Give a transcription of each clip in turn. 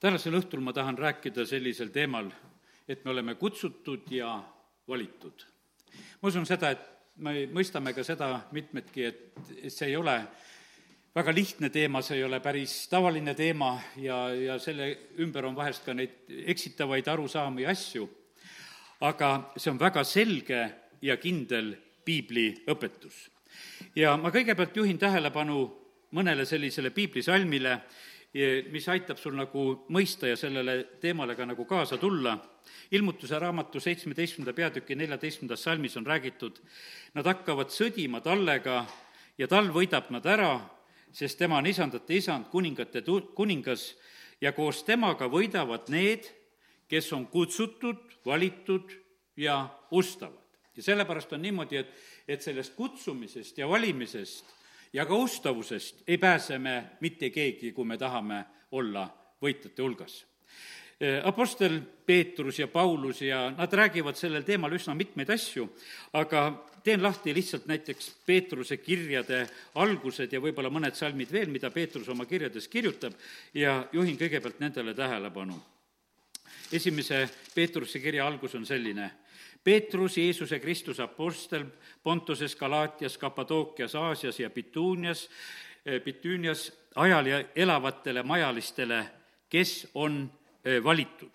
tänasel õhtul ma tahan rääkida sellisel teemal, et me oleme kutsutud ja valitud. ma usun seda, et me mõistame ka seda mitmedki, et see ei ole väga lihtne teema, see ei ole päris tavaline teema ja, ja selle ümber on vahest ka neid eksitavaid arusaamu ja asju, aga see on väga selge ja kindel piibliõpetus. ja ma kõigepealt juhin tähelepanu mõnele sellisele piiblisalmile, mis aitab sul nagu mõista ja sellele teemale ka nagu kaasa tulla. ilmutuse raamatu seitsmeteistkümnenda peatüki neljateistkümnendas salmis on räägitud, nad hakkavad sõdima tallega ja tal võidab nad ära, sest tema on isandate isand, kuningate tu-, kuningas ja koos temaga võidavad need, kes on kutsutud, valitud ja ustavad. ja sellepärast on niimoodi, et, et sellest kutsumisest ja valimisest ja ka ustavusest ei pääse me mitte keegi, kui me tahame olla võitjate hulgas. Apostel Peetrus ja Paulus ja nad räägivad sellel teemal üsna mitmeid asju, aga teen lahti lihtsalt näiteks Peetruse kirjade algused ja võib-olla mõned salmid veel, mida Peetrus oma kirjades kirjutab ja juhin kõigepealt nendele tähelepanu. esimese Peetruse kirja algus on selline Peetrus, Jeesuse Kristuse apostel Pontuses, Galaatias, Kapadookias, Aasias ja Bituunias, Bitüünias ajal ja elavatele majalistele, kes on eh, valitud.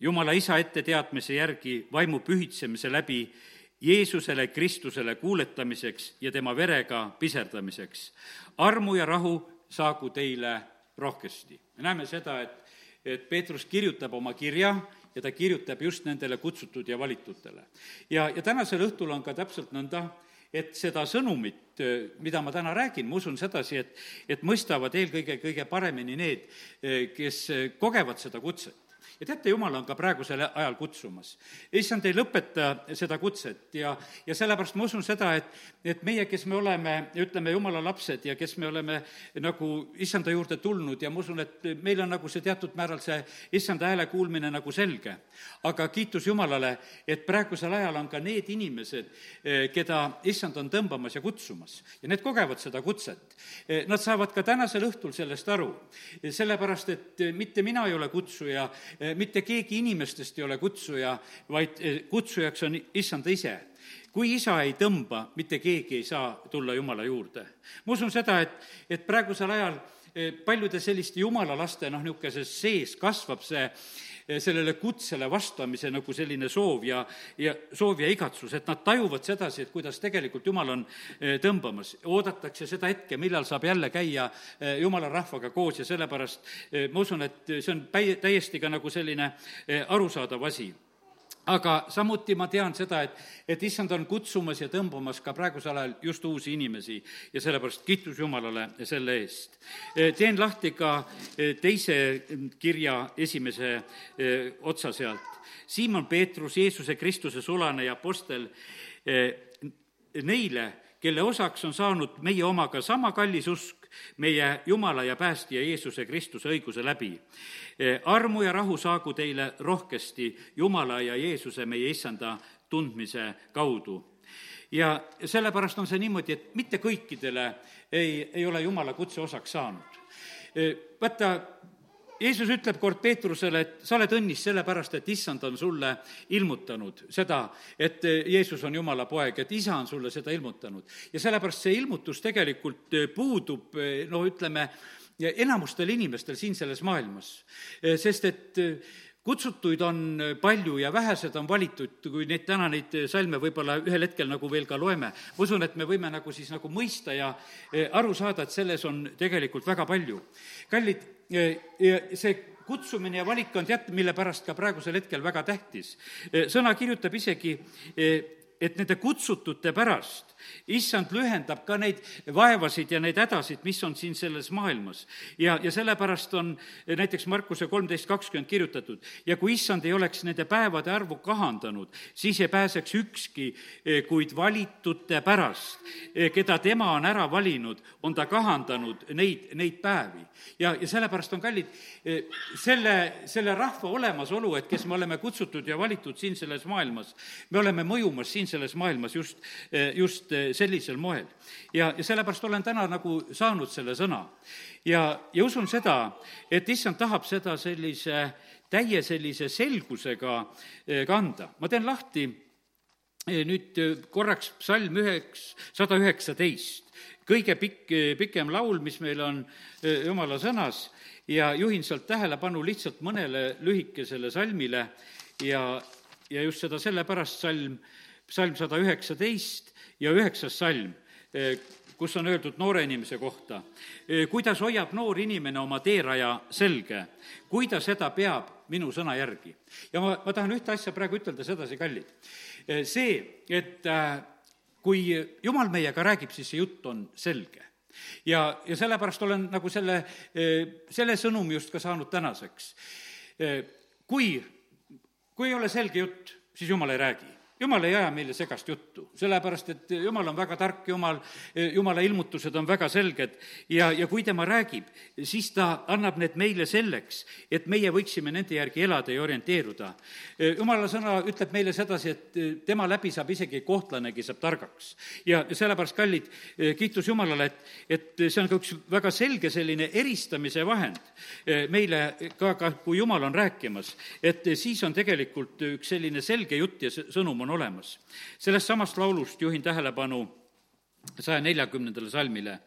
Jumala isa etteteadmise järgi vaimu pühitsemise läbi Jeesusele Kristusele kuuletamiseks ja tema verega piserdamiseks. armu ja rahu saagu teile rohkesti. me näeme seda, et, et Peetrus kirjutab oma kirja ja ta kirjutab just nendele kutsutud ja valitutele. ja, ja tänasel õhtul on ka täpselt nõnda, et seda sõnumit, mida ma täna räägin, ma usun sedasi, et, et mõistavad eelkõige kõige paremini need, kes kogevad seda kutset ja teate, Jumal on ka praegusel ajal kutsumas. issand ei lõpeta seda kutset ja, ja sellepärast ma usun seda, et, et meie, kes me oleme, ütleme, Jumala lapsed ja kes me oleme nagu issanda juurde tulnud ja ma usun, et meil on nagu see teatud määral see issanda hääle kuulmine nagu selge. aga kiitus Jumalale, et praegusel ajal on ka need inimesed, eh, keda issand on tõmbamas ja kutsumas ja need kogevad seda kutset. Eh, nad saavad ka tänasel õhtul sellest aru, sellepärast et mitte mina ei ole kutsuja, Eh, mitte keegi inimestest ei ole kutsuja, vaid eh, kutsujaks on issand ise kui isa ei tõmba, mitte keegi ei saa tulla Jumala juurde. ma usun seda, et, et praegusel ajal eh, paljude selliste jumala laste noh, niisuguses sees kasvab see sellele kutsele vastamise nagu selline soov ja, ja soov ja igatsus, et nad tajuvad sedasi, et kuidas tegelikult Jumal on eh, tõmbamas. oodatakse seda hetke, millal saab jälle käia eh, Jumala rahvaga koos ja sellepärast eh, ma usun, et see on päi-, täiesti ka nagu selline arusaadav asi aga samuti ma tean seda, et, et issand on kutsumas ja tõmbamas ka praegusel ajal just uusi inimesi ja sellepärast kiitus Jumalale selle eest. teen lahti ka e, teise kirja esimese e, otsa sealt. Siimon Peetrus, Jeesuse Kristuse sulane ja apostel e, neile, kelle osaks on saanud meie omaga sama kallis usk, meie Jumala ja Päästja Jeesuse Kristuse õiguse läbi. E, armu ja rahu saagu teile rohkesti Jumala ja Jeesuse, meie issanda tundmise kaudu ja sellepärast on see niimoodi, et mitte kõikidele ei, ei ole Jumala kutse osaks saanud. E, vaata, Jeesus ütleb kord Peetrusele, et sa oled õnnis sellepärast, et issand on sulle ilmutanud seda, et Jeesus on Jumala poeg, et isa on sulle seda ilmutanud. ja sellepärast see ilmutus tegelikult puudub, no ütleme, enamustel inimestel siin selles maailmas. sest et kutsutuid on palju ja vähesed on valitud, kui neid täna, neid salme võib-olla ühel hetkel nagu veel ka loeme. ma usun, et me võime nagu siis nagu mõista ja aru saada, et selles on tegelikult väga palju. kallid, see kutsumine ja valik on tead, mille pärast ka praegusel hetkel väga tähtis. sõna kirjutab isegi, et nende kutsutute pärast issand lühendab ka neid vaevasid ja neid hädasid, mis on siin selles maailmas. ja, ja sellepärast on näiteks Markuse kolmteist kakskümmend kirjutatud, ja kui issand ei oleks nende päevade arvu kahandanud, siis ei pääseks ükski, kuid valitute pärast, keda tema on ära valinud, on ta kahandanud neid, neid päevi. ja, ja sellepärast on kallid, selle, selle rahva olemasolu, et kes me oleme kutsutud ja valitud siin selles maailmas, me oleme mõjumas siin selles maailmas just, just just sellisel moel. ja, ja sellepärast olen täna nagu saanud selle sõna. ja, ja usun seda, et issand tahab seda sellise täie sellise selgusega kanda. ma teen lahti nüüd korraks psalm üheks, sada üheksateist, kõige pikk, pikem laul, mis meil on jumala sõnas ja juhin sealt tähelepanu lihtsalt mõnele lühikesele salmile ja, ja just seda sellepärast salm, salm sada üheksateist ja üheksas salm, kus on öeldud noore inimese kohta. kuidas hoiab noor inimene oma teeraja selge, kui ta seda peab minu sõna järgi. ja ma, ma tahan ühte asja praegu ütelda sedasi, kallid Eh, see, et kui jumal meiega räägib, siis see jutt on selge. ja, ja sellepärast olen nagu selle, eh, selle sõnumi just ka saanud tänaseks. Eh, kui, kui ei ole selge jutt, siis jumal ei räägi jumal ei aja meile segast juttu, sellepärast et jumal on väga tark, jumal, jumala ilmutused on väga selged ja, ja kui tema räägib, siis ta annab need meile selleks, et meie võiksime nende järgi elada ja orienteeruda. jumala sõna ütleb meile sedasi, et tema läbi saab isegi kohtlanegi, saab targaks. ja sellepärast, kallid, kiitus Jumalale, et, et see on ka üks väga selge selline eristamise vahend meile ka, ka kui Jumal on rääkimas, et siis on tegelikult üks selline selge jutt ja sõnum on on olemas. sellest samast laulust juhin tähelepanu saja neljakümnendale salmile.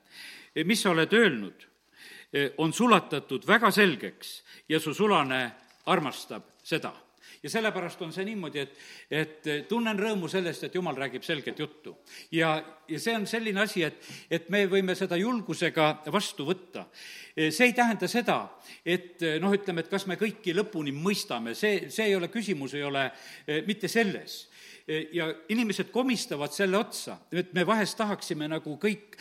mis sa oled öelnud, on sulatatud väga selgeks ja su sulane armastab seda ja sellepärast on see niimoodi, et, et tunnen rõõmu sellest, et jumal räägib selget juttu. ja, ja see on selline asi, et, et me võime seda julgusega vastu võtta. see ei tähenda seda, et noh, ütleme, et kas me kõiki lõpuni mõistame, see, see ei ole, küsimus ei ole eh, mitte selles ja inimesed komistavad selle otsa, et me vahest tahaksime nagu kõik,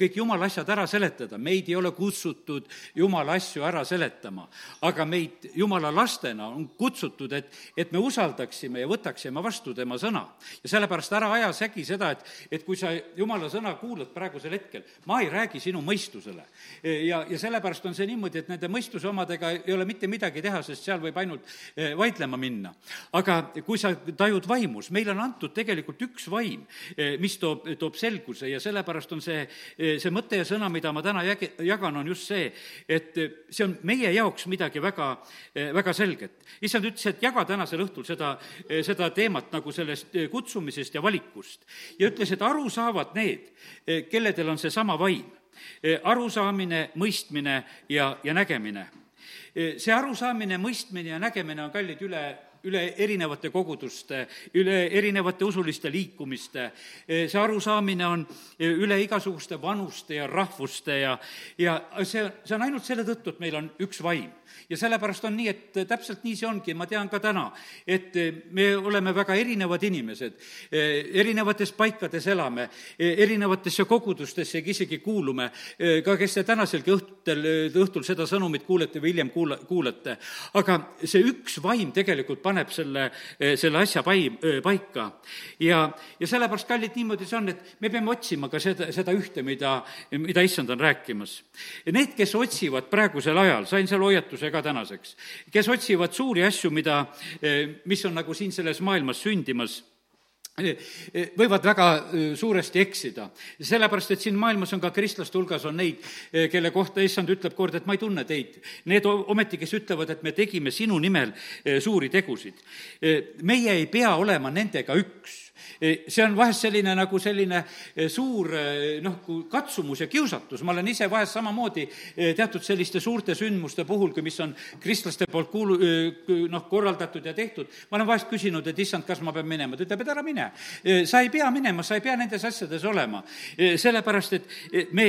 kõik jumala asjad ära seletada, meid ei ole kutsutud jumala asju ära seletama. aga meid jumala lastena on kutsutud, et, et me usaldaksime ja võtaksime vastu tema sõna. ja sellepärast ära aja segi seda, et, et kui sa jumala sõna kuulad praegusel hetkel, ma ei räägi sinu mõistusele. ja, ja sellepärast on see niimoodi, et nende mõistuse omadega ei ole mitte midagi teha, sest seal võib ainult eh, vaidlema minna. aga kui sa tajud vaimus, meil meile on antud tegelikult üks vaim, eh, mis toob, toob selguse ja sellepärast on see, eh, see mõte ja sõna, mida ma täna jäg-, jagan, on just see, et eh, see on meie jaoks midagi väga, väga selget. issand ütles, et jaga tänasel õhtul seda, seda teemat nagu sellest kutsumisest ja valikust ja ütles, et aru saavad need, kelledel on seesama vaim arusaamine, mõistmine ja, ja nägemine. see arusaamine, mõistmine ja nägemine on kallid üle üle erinevate koguduste, üle erinevate usuliste liikumiste. see arusaamine on üle igasuguste vanuste ja rahvuste ja, ja see, see on ainult selle tõttu, et meil on üks vaim ja sellepärast on nii, et täpselt nii see ongi, ma tean ka täna, et me oleme väga erinevad inimesed, erinevates paikades elame, erinevatesse kogudustesse isegi kuulume, ka kes te tänaselgi õhtul, õhtul seda sõnumit kuulete või hiljem kuula, kuulate. aga see üks vaim tegelikult paneb selle, selle asja pai-, paika. ja, ja sellepärast, kallid, niimoodi see on, et me peame otsima ka seda, seda ühte, mida, mida issand on rääkimas. Need, kes otsivad praegusel ajal, sain seal hoiatuse ka tänaseks, kes otsivad suuri asju, mida, eh, mis on nagu siin selles maailmas sündimas eh, eh, võivad väga suuresti eksida. sellepärast, et siin maailmas on ka kristlaste hulgas on neid, kelle kohta issand ütleb kord, et ma ei tunne teid. Need ometi, kes ütlevad, et me tegime sinu nimel suuri tegusid. meie ei pea olema nendega üks see on vahest selline nagu selline eh, suur eh, noh, katsumus ja kiusatus, ma olen ise vahest samamoodi teatud selliste suurte sündmuste puhul, kui mis on kristlaste poolt kuulu-, noh, korraldatud ja tehtud, ma olen vahest küsinud, et issand, kas ma pean minema, ta ütleb, et ära mine. sa ei pea minema, sa ei pea nendes asjades olema. sellepärast, et me,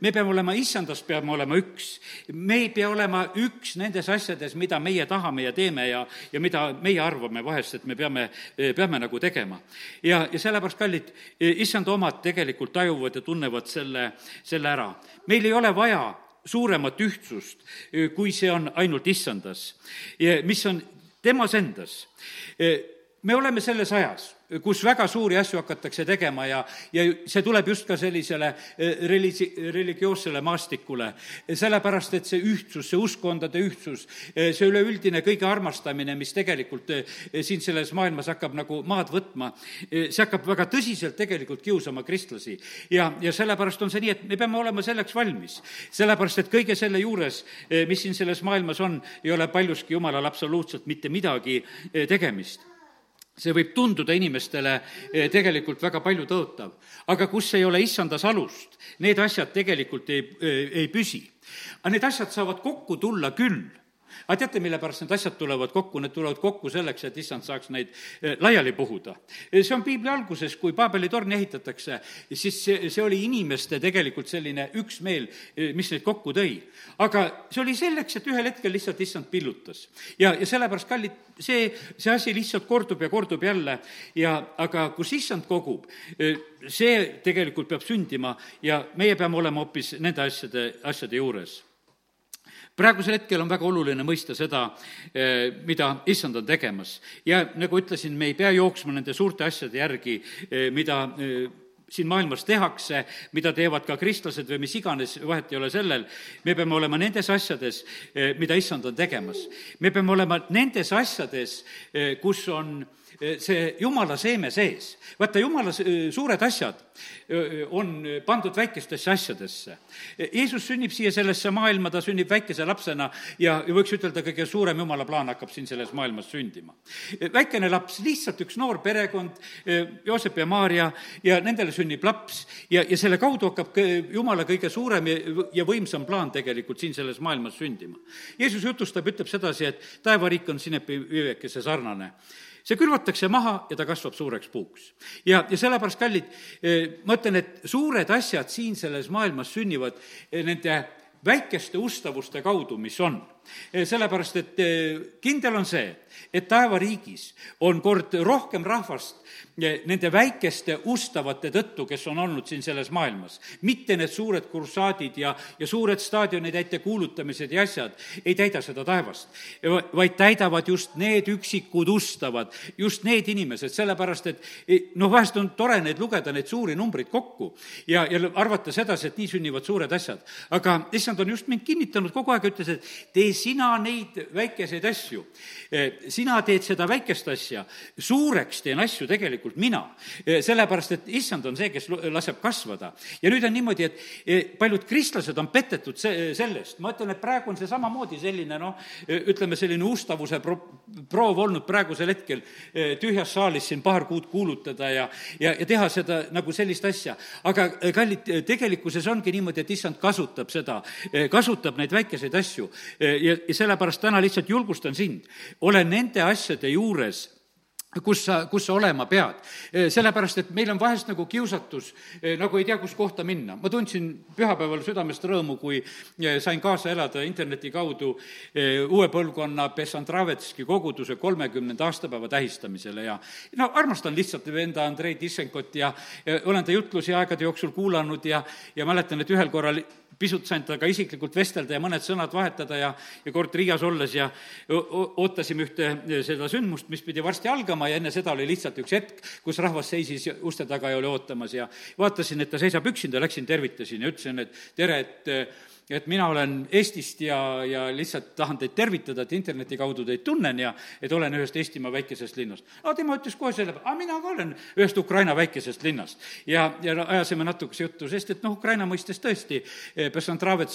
me peame olema, issandas peame olema üks. me ei pea olema üks nendes asjades, mida meie tahame ja teeme ja, ja mida meie arvame vahest, et me peame, peame nagu tegema ja, ja sellepärast, kallid, issanda omad tegelikult tajuvad ja tunnevad selle, selle ära. meil ei ole vaja suuremat ühtsust, kui see on ainult issandas, mis on temas endas me oleme selles ajas, kus väga suuri asju hakatakse tegema ja, ja see tuleb just ka sellisele eh, religi-, religioossele maastikule. sellepärast, et see ühtsus, see uskkondade ühtsus, eh, see üleüldine kõige armastamine, mis tegelikult eh, siin selles maailmas hakkab nagu maad võtma, see hakkab väga tõsiselt tegelikult kiusama kristlasi. ja, ja sellepärast on see nii, et me peame olema selleks valmis. sellepärast, et kõige selle juures, mis siin selles maailmas on, ei ole paljuski jumalal absoluutselt mitte midagi tegemist see võib tunduda inimestele eh, tegelikult väga palju tõotav, aga kus ei ole issandas alust, need asjad tegelikult ei, eh, ei püsi. aga need asjad saavad kokku tulla küll aga teate, mille pärast need asjad tulevad kokku, need tulevad kokku selleks, et issand saaks neid eh, laiali puhuda. Eh, see on piibli alguses, kui Paabeli torni ehitatakse, siis see, see oli inimeste tegelikult selline üksmeel, eh, mis neid kokku tõi. aga see oli selleks, et ühel hetkel lihtsalt issand pillutas. ja, ja sellepärast, kallid, see, see asi lihtsalt kordub ja kordub jälle ja aga kus issand kogub, see tegelikult peab sündima ja meie peame olema hoopis nende asjade, asjade juures praegusel hetkel on väga oluline mõista seda, eh, mida issand on tegemas. ja nagu ütlesin, me ei pea jooksma nende suurte asjade järgi, eh, mida eh, siin maailmas tehakse, mida teevad ka kristlased või mis iganes, vahet ei ole sellel, me peame olema nendes asjades, mida issand on tegemas. me peame olema nendes asjades, kus on see jumala seeme sees. vaata, jumala suured asjad on pandud väikestesse asjadesse. Jeesus sünnib siia sellesse maailma, ta sünnib väikese lapsena ja, võiks ütelda, kõige suurem jumala plaan hakkab siin selles maailmas sündima. väikene laps, lihtsalt üks noor perekond, Joosep ja Maarja, ja nendele sünnib laps ja, ja selle kaudu hakkab jumala kõige suurem ja, võimsam plaan tegelikult siin selles maailmas sündima. Jeesus jutustab, ütleb sedasi, et taevariik on sinepi vivekese sarnane see külvatakse maha ja ta kasvab suureks puuks. ja, ja sellepärast, kallid, eh, ma ütlen, et suured asjad siin selles maailmas sünnivad eh, nende väikeste ustavuste kaudu, mis on. Eh, sellepärast, et kindel on see, et taevariigis on kord rohkem rahvast nende väikeste ustavate tõttu, kes on olnud siin selles maailmas. mitte need suured kursaadid ja, ja suured staadionid ettekuulutamised ja asjad ei täida seda taevast, vaid täidavad just need üksikud ustavad, just need inimesed, sellepärast et noh, vahest on tore neid lugeda, neid suuri numbreid kokku ja, ja arvata sedasi, et nii sünnivad suured asjad. aga issand on just mind kinnitanud kogu aeg, ütles, et tee sina neid väikeseid asju. E, sina teed seda väikest asja, suureks teen asju tegelikult mina. E, sellepärast, et issand on see, kes laseb kasvada. ja nüüd on niimoodi, et e, paljud kristlased on petetud se-, sellest, ma ütlen, et praegu on see samamoodi selline noh, ütleme, selline ustavuse pro-, proov olnud praegusel hetkel tühjas saalis siin paar kuud kuulutada ja, ja, ja teha seda nagu sellist asja. aga kallid, tegelikkuses ongi niimoodi, et issand kasutab seda, kasutab neid väikeseid asju ja, ja sellepärast täna lihtsalt julgustan sind, ole nende asjade juures kus sa, kus sa olema pead. sellepärast, et meil on vahest nagu kiusatus, nagu ei tea, kus kohta minna. ma tundsin pühapäeval südamest rõõmu, kui sain kaasa elada interneti kaudu uue põlvkonna Bessantravetski koguduse kolmekümnenda aastapäeva tähistamisele ja no armastan lihtsalt venda Andrei Tissenkot ja, ja olen ta jutlusi aegade jooksul kuulanud ja, ja mäletan, et ühel korral pisut sain temaga isiklikult vestelda ja mõned sõnad vahetada ja, ja kord Riias olles ja ootasime ühte seda sündmust, mis pidi varsti algama ja enne seda oli lihtsalt üks hetk, kus rahvas seisis uste taga ja oli ootamas ja vaatasin, et ta seisab üksinda, läksin, tervitasin ja ütlesin, et tere, et et mina olen Eestist ja, ja lihtsalt tahan teid tervitada, et interneti kaudu teid tunnen ja et olen ühest Eestimaa väikesest linnast. no tema ütles kohe selle peale, aga mina ka olen ühest Ukraina väikesest linnast. ja, ja ajasime natukese juttu, sest et noh, Ukraina mõistes tõesti, eh,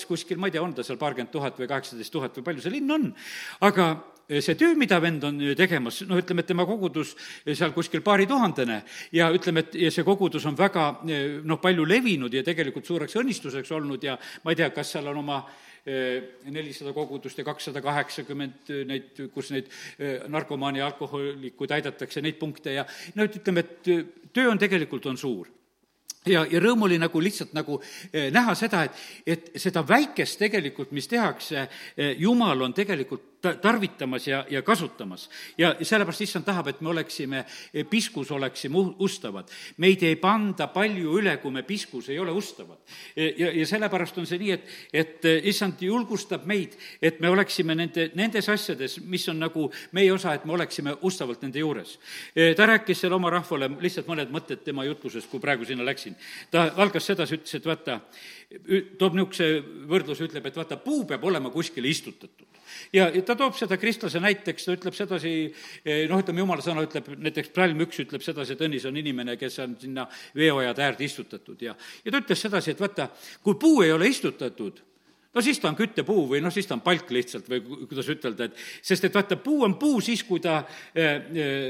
kuskil, ma ei tea, on ta seal paarkümmend tuhat või kaheksateist tuhat või palju see linn on, aga see töö, mida vend on eh, tegemas, noh, ütleme, et tema kogudus eh, seal kuskil paarituhandene ja ütleme, et ja see kogudus on väga noh, palju levinud ja tegelikult suureks õnnistuseks olnud ja ma ei tea, kas seal on oma nelisada kogudust ja kakssada kaheksakümmend neid, kus neid narkomaani ja alkohoolikuid aidatakse, neid punkte ja no ütleme, et töö on tegelikult, on suur. Ja, ja rõõm oli nagu lihtsalt nagu näha seda, et, et seda väikest tegelikult, mis tehakse, Jumal on tegelikult tarvitamas ja, ja kasutamas. ja sellepärast issand tahab, et me oleksime piskus, oleksime ustavad. meid ei panda palju üle, kui me piskus ei ole ustavad. ja, ja sellepärast on see nii, et, et issand julgustab meid, et me oleksime nende, nendes asjades, mis on nagu meie osa, et me oleksime ustavalt nende juures. ta rääkis seal oma rahvale lihtsalt mõned mõtted tema jutlusest, kui praegu sinna läksin. ta algas sedasi, ütles, et vaata, toob niisuguse võrdluse, ütleb, et vaata, puu peab olema kuskile istutatud. Ja, ta toob seda kristlase näiteks, ta ütleb sedasi, eh, noh, ütleme, jumala sõna ütleb, näiteks psalm üks ütleb sedasi, et õnnis on inimene, kes on sinna veeojade äärde istutatud. Ja, ja ta ütles sedasi, et vaata, kui puu ei ole istutatud, no siis ta on küttepuu või noh, siis ta on palk lihtsalt või kuidas ütelda, et sest et vaata, puu on puu siis, kui ta äh, äh,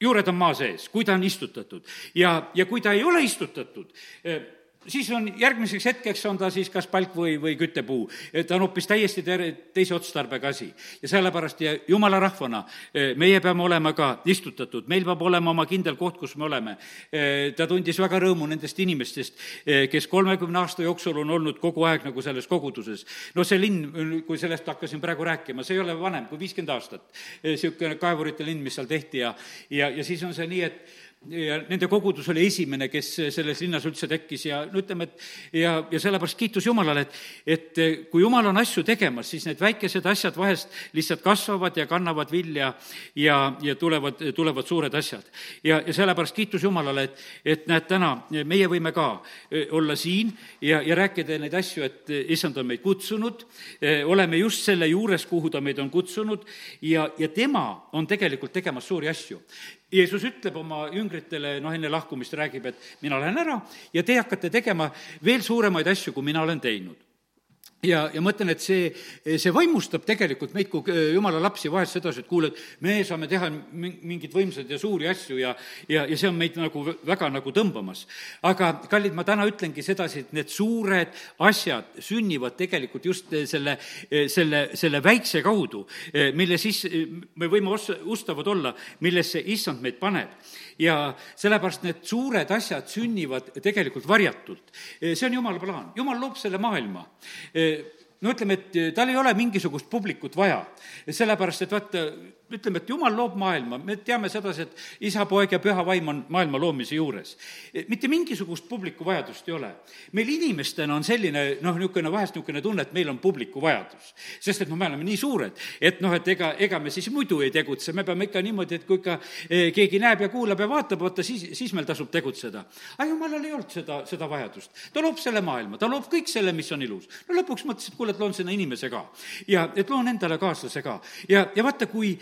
juured on maa sees, kui ta on istutatud. Ja, ja kui ta ei ole istutatud äh,, siis on järgmiseks hetkeks on ta siis kas palk või, või küttepuu. ta on hoopis täiesti ter-, teise otstarbega asi. ja sellepärast ja jumala rahvana eh, meie peame olema ka istutatud, meil peab olema oma kindel koht, kus me oleme. Eh, ta tundis väga rõõmu nendest inimestest, eh, kes kolmekümne aasta jooksul on olnud kogu aeg nagu selles koguduses. no see linn, kui sellest hakkasin praegu rääkima, see ei ole vanem kui viiskümmend aastat. niisugune kaevurite linn, mis seal tehti ja, ja, ja siis on see nii, et ja nende kogudus oli esimene, kes selles linnas üldse tekkis ja no ütleme, et ja, ja sellepärast kiitus Jumalale, et, et kui Jumal on asju tegemas, siis need väikesed asjad vahest lihtsalt kasvavad ja kannavad vilja ja, ja tulevad, tulevad suured asjad. ja, ja sellepärast kiitus Jumalale, et, et näed, täna meie võime ka olla siin ja, ja rääkida neid asju, et issand on meid kutsunud, oleme just selle juures, kuhu ta meid on kutsunud ja, ja tema on tegelikult tegemas suuri asju. Jeesus ütleb oma jüngritele, noh, enne lahkumist räägib, et mina lähen ära ja te hakkate tegema veel suuremaid asju, kui mina olen teinud ja, ja ma ütlen, et see, see vaimustab tegelikult meid kui äh, jumala lapsi vahest sedasi, et kuule, et me saame teha mingeid võimsaid ja suuri asju ja, ja, ja see on meid nagu väga nagu tõmbamas. aga kallid, ma täna ütlengi sedasi, et need suured asjad sünnivad tegelikult just selle, selle, selle väikse kaudu, mille siis me võime os-, ustavad olla, millesse issand meid paneb ja sellepärast need suured asjad sünnivad tegelikult varjatult. see on jumala plaan, jumal loob selle maailma no ütleme, et tal ei ole mingisugust publikut vaja, sellepärast et vaata, ütleme, et jumal loob maailma, me teame sedasi, et isa, poeg ja püha vaim on maailma loomise juures. mitte mingisugust publiku vajadust ei ole. meil inimestena on selline noh, niisugune vahest niisugune tunne, et meil on publiku vajadus. sest et noh, me oleme nii suured, et noh, et ega, ega me siis muidu ei tegutse, me peame ikka niimoodi, et kui ikka eh, keegi näeb ja kuulab ja vaatab, vaata siis, siis meil tasub tegutseda. aga jumalal ei olnud seda, seda vajadust. ta loob selle maailma, ta loob kõik selle, mis on ilus. no lõpuks mõtles, et kuule, et loon sinna inimese ka. ja et loon endale kaaslase ka. ja, ja vaata, kui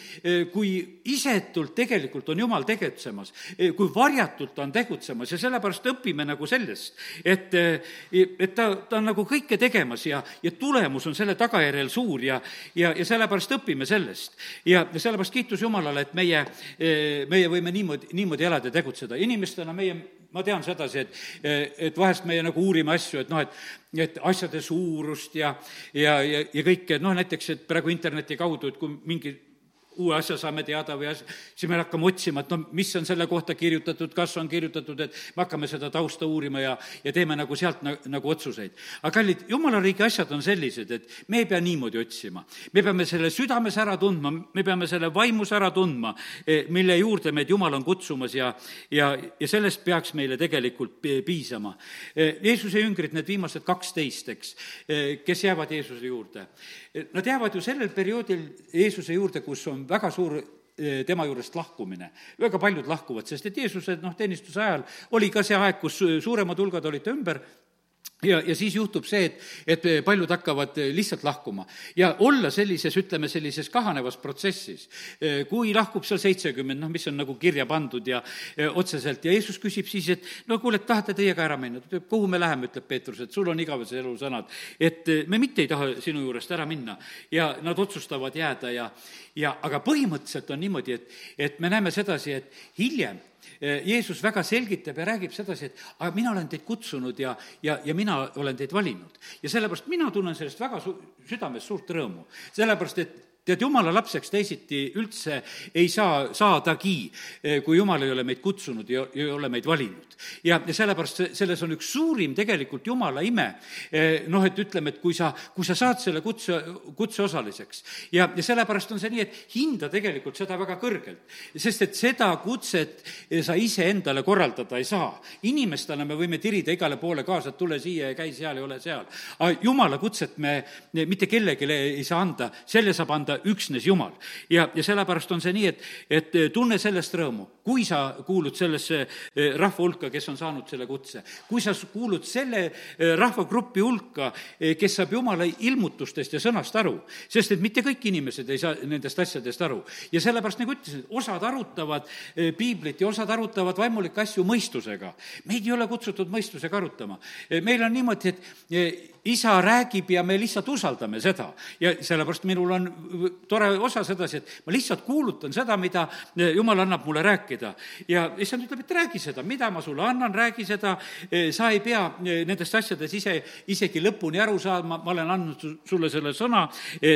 kui isetult tegelikult on Jumal tegutsemas, eh, kui varjatult ta on tegutsemas ja sellepärast õpime nagu sellest, et, eh, et ta, ta on nagu kõike tegemas ja, ja tulemus on selle tagajärjel suur ja, ja, ja sellepärast õpime sellest. ja, sellepärast kiitus Jumalale, et meie, meie võime niimoodi, niimoodi elada ja tegutseda. inimestena meie ma tean sedasi, et, et vahest meie nagu uurime asju, et noh, et, et asjade suurust ja, ja, ja, ja kõike, noh näiteks, et praegu interneti kaudu, et kui mingi uue asja saame teada või as-, siis me hakkame otsima, et no mis on selle kohta kirjutatud, kas on kirjutatud, et me hakkame seda tausta uurima ja, ja teeme nagu sealt na, nagu otsuseid. aga kallid, jumala riigi asjad on sellised, et me ei pea niimoodi otsima. me peame selle südames ära tundma, me peame selle vaimus ära tundma, e, mille juurde meid Jumal on kutsumas ja, ja, ja sellest peaks meile tegelikult piisama. E, Jeesuse jüngrid, need viimased kaksteist, eks, e, kes jäävad Jeesuse juurde, nad jäävad ju sellel perioodil Jeesuse juurde, kus on väga suur eh, tema juurest lahkumine. väga paljud lahkuvad, sest et Jeesuse noh, teenistuse ajal oli ka see aeg, kus suuremad hulgad olid ta ümber ja, ja siis juhtub see, et, et paljud hakkavad lihtsalt lahkuma. ja olla sellises, ütleme, sellises kahanevas protsessis. kui lahkub seal seitsekümmend, noh, mis on nagu kirja pandud ja, otseselt ja Jeesus küsib siis, et no kuule, tahate teie ka ära minna? ta ütleb, kuhu me läheme, ütleb Peetrus, et sul on igavese elu sõnad. et me mitte ei taha sinu juurest ära minna. ja nad otsustavad jääda ja, ja aga põhimõtteliselt on niimoodi, et, et me näeme sedasi, et hiljem Eh, Jeesus väga selgitab ja räägib sedasi, et aga mina olen teid kutsunud ja, ja, ja mina olen teid valinud. ja sellepärast mina tunnen sellest väga su-, südames suurt rõõmu. sellepärast, et tead, jumala lapseks teisiti üldse ei saa saadagi, kui jumal ei ole meid kutsunud ja ei ole meid valinud. ja, ja sellepärast selles on üks suurim tegelikult jumala ime, noh, et ütleme, et kui sa, kui sa saad selle kutse, kutseosaliseks ja, ja sellepärast on see nii, et hinda tegelikult seda väga kõrgelt. sest et seda kutset sa iseendale korraldada ei saa. inimestena me võime tirida igale poole kaasa, et tule siia ja käi seal ja ole seal. aga jumala kutset me mitte kellelegi ei saa anda, selle saab anda üksnes Jumal. ja, ja sellepärast on see nii, et, et tunne sellest rõõmu, kui sa kuulud sellesse eh, rahva hulka, kes on saanud selle kutse, kui sa kuulud selle eh, rahvagrupi hulka, eh, kes saab Jumala ilmutustest ja sõnast aru, sest et mitte kõik inimesed ei saa nendest asjadest aru. ja sellepärast, nagu ütlesin, osad arutavad piiblit ja osad arutavad vaimulikke asju mõistusega. meid ei ole kutsutud mõistusega arutama. meil on niimoodi, et isa räägib ja me lihtsalt usaldame seda. ja sellepärast minul on tore osa sedasi, et ma lihtsalt kuulutan seda, mida jumal annab mulle rääkida. ja issand ütleb, et räägi seda, mida ma sulle annan, räägi seda, sa ei pea nendest asjadest ise isegi lõpuni aru saama, ma olen andnud sulle selle sõna,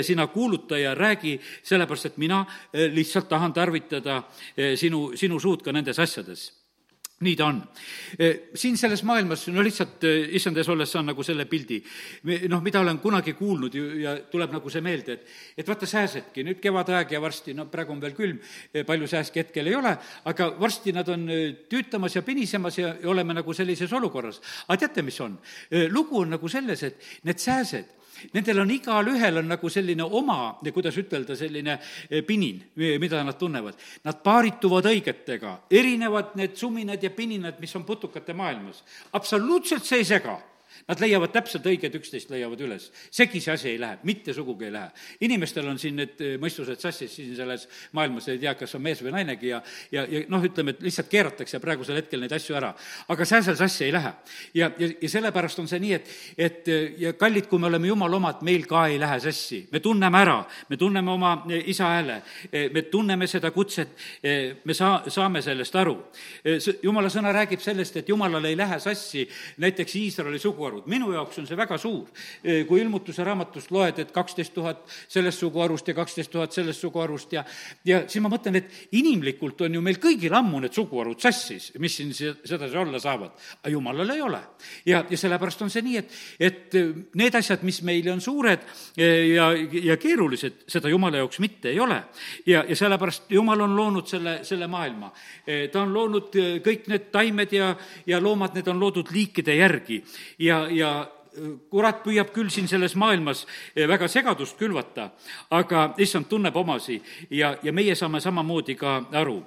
sina kuuluta ja räägi, sellepärast et mina lihtsalt tahan tarvitada sinu, sinu suud ka nendes asjades nii ta on. Siin selles maailmas, no lihtsalt issand ees olles saan nagu selle pildi, noh, mida olen kunagi kuulnud ju ja tuleb nagu see meelde, et et vaata, sääsedki, nüüd kevadaeg ja varsti, no praegu on veel külm, palju sääski hetkel ei ole, aga varsti nad on tüütamas ja pinisemas ja, ja oleme nagu sellises olukorras. aga teate, mis on? lugu on nagu selles, et need sääsed Nendel on igalühel on nagu selline oma, kuidas ütelda, selline eh, pinin, mida nad tunnevad. Nad paarituvad õigetega, erinevad need suminad ja pininad, mis on putukate maailmas. absoluutselt see ei sega Nad leiavad täpselt õiged, üksteist leiavad üles. segi see asi ei lähe, mitte sugugi ei lähe. inimestel on siin need eh, mõistused sassis siin selles maailmas, ei tea, kas on mees või nainegi ja, ja, ja noh, ütleme, et lihtsalt keeratakse praegusel hetkel neid asju ära. aga sääsel sassi ei lähe. ja, ja, ja sellepärast on see nii, et, et ja kallid, kui me oleme jumala omad, meil ka ei lähe sassi. me tunneme ära, me tunneme oma eh, isa hääle, eh, me tunneme seda kutset, me saa-, saame sellest aru. jumala sõna räägib sellest, et jumalal ei lähe sassi näiteks Iisraeli suguharu suguharud, minu jaoks on see väga suur. kui ilmutuse raamatust loed, et kaksteist tuhat sellest suguharust ja kaksteist tuhat sellest suguharust ja ja siis ma mõtlen, et inimlikult on ju meil kõigil ammu need suguharud sassis, mis siin sedasi olla saavad, aga jumalal ei ole. ja, ja sellepärast on see nii, et, et need asjad, mis meile on suured ja, ja keerulised, seda jumala jaoks mitte ei ole. ja, ja sellepärast jumal on loonud selle, selle maailma. ta on loonud kõik need taimed ja, ja loomad, need on loodud liikide järgi ja, ja kurat püüab küll siin selles maailmas eh, väga segadust külvata, aga issand tunneb omasi ja, ja meie saame samamoodi ka aru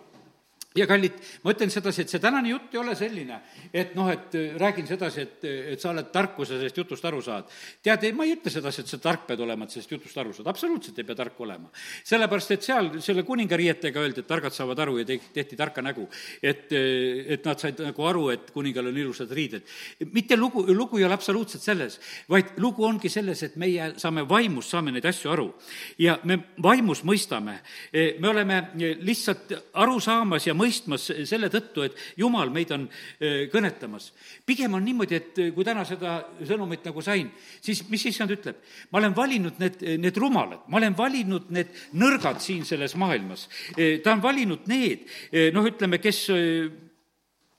ja kallid, ma ütlen sedasi, et see tänane jutt ei ole selline, et noh, et äh, räägin sedasi, et, et sa oled tark, kui sa sellest jutust aru saad. tead, ma ei ütle sedasi, et sa tark pead olema, et sellest jutust aru saad, absoluutselt ei pea tark olema. sellepärast, et seal selle kuningariietega öeldi, et targad saavad aru ja tehti, tehti tarka nägu. et, äh, et nad said nagu aru, et kuningal on ilusad riided. mitte lugu, lugu ei ole absoluutselt selles, vaid lugu ongi selles, et meie saame vaimus, saame neid asju aru. ja me vaimus mõistame, me oleme lihtsalt aru saamas ja mõistmas, mõistmas selle tõttu, et Jumal meid on kõnetamas. pigem on niimoodi, et kui täna seda sõnumit nagu sain, siis mis issand ütleb? ma olen valinud need, need rumalad, ma olen valinud need nõrgad siin selles maailmas. Ta on valinud need, noh, ütleme, kes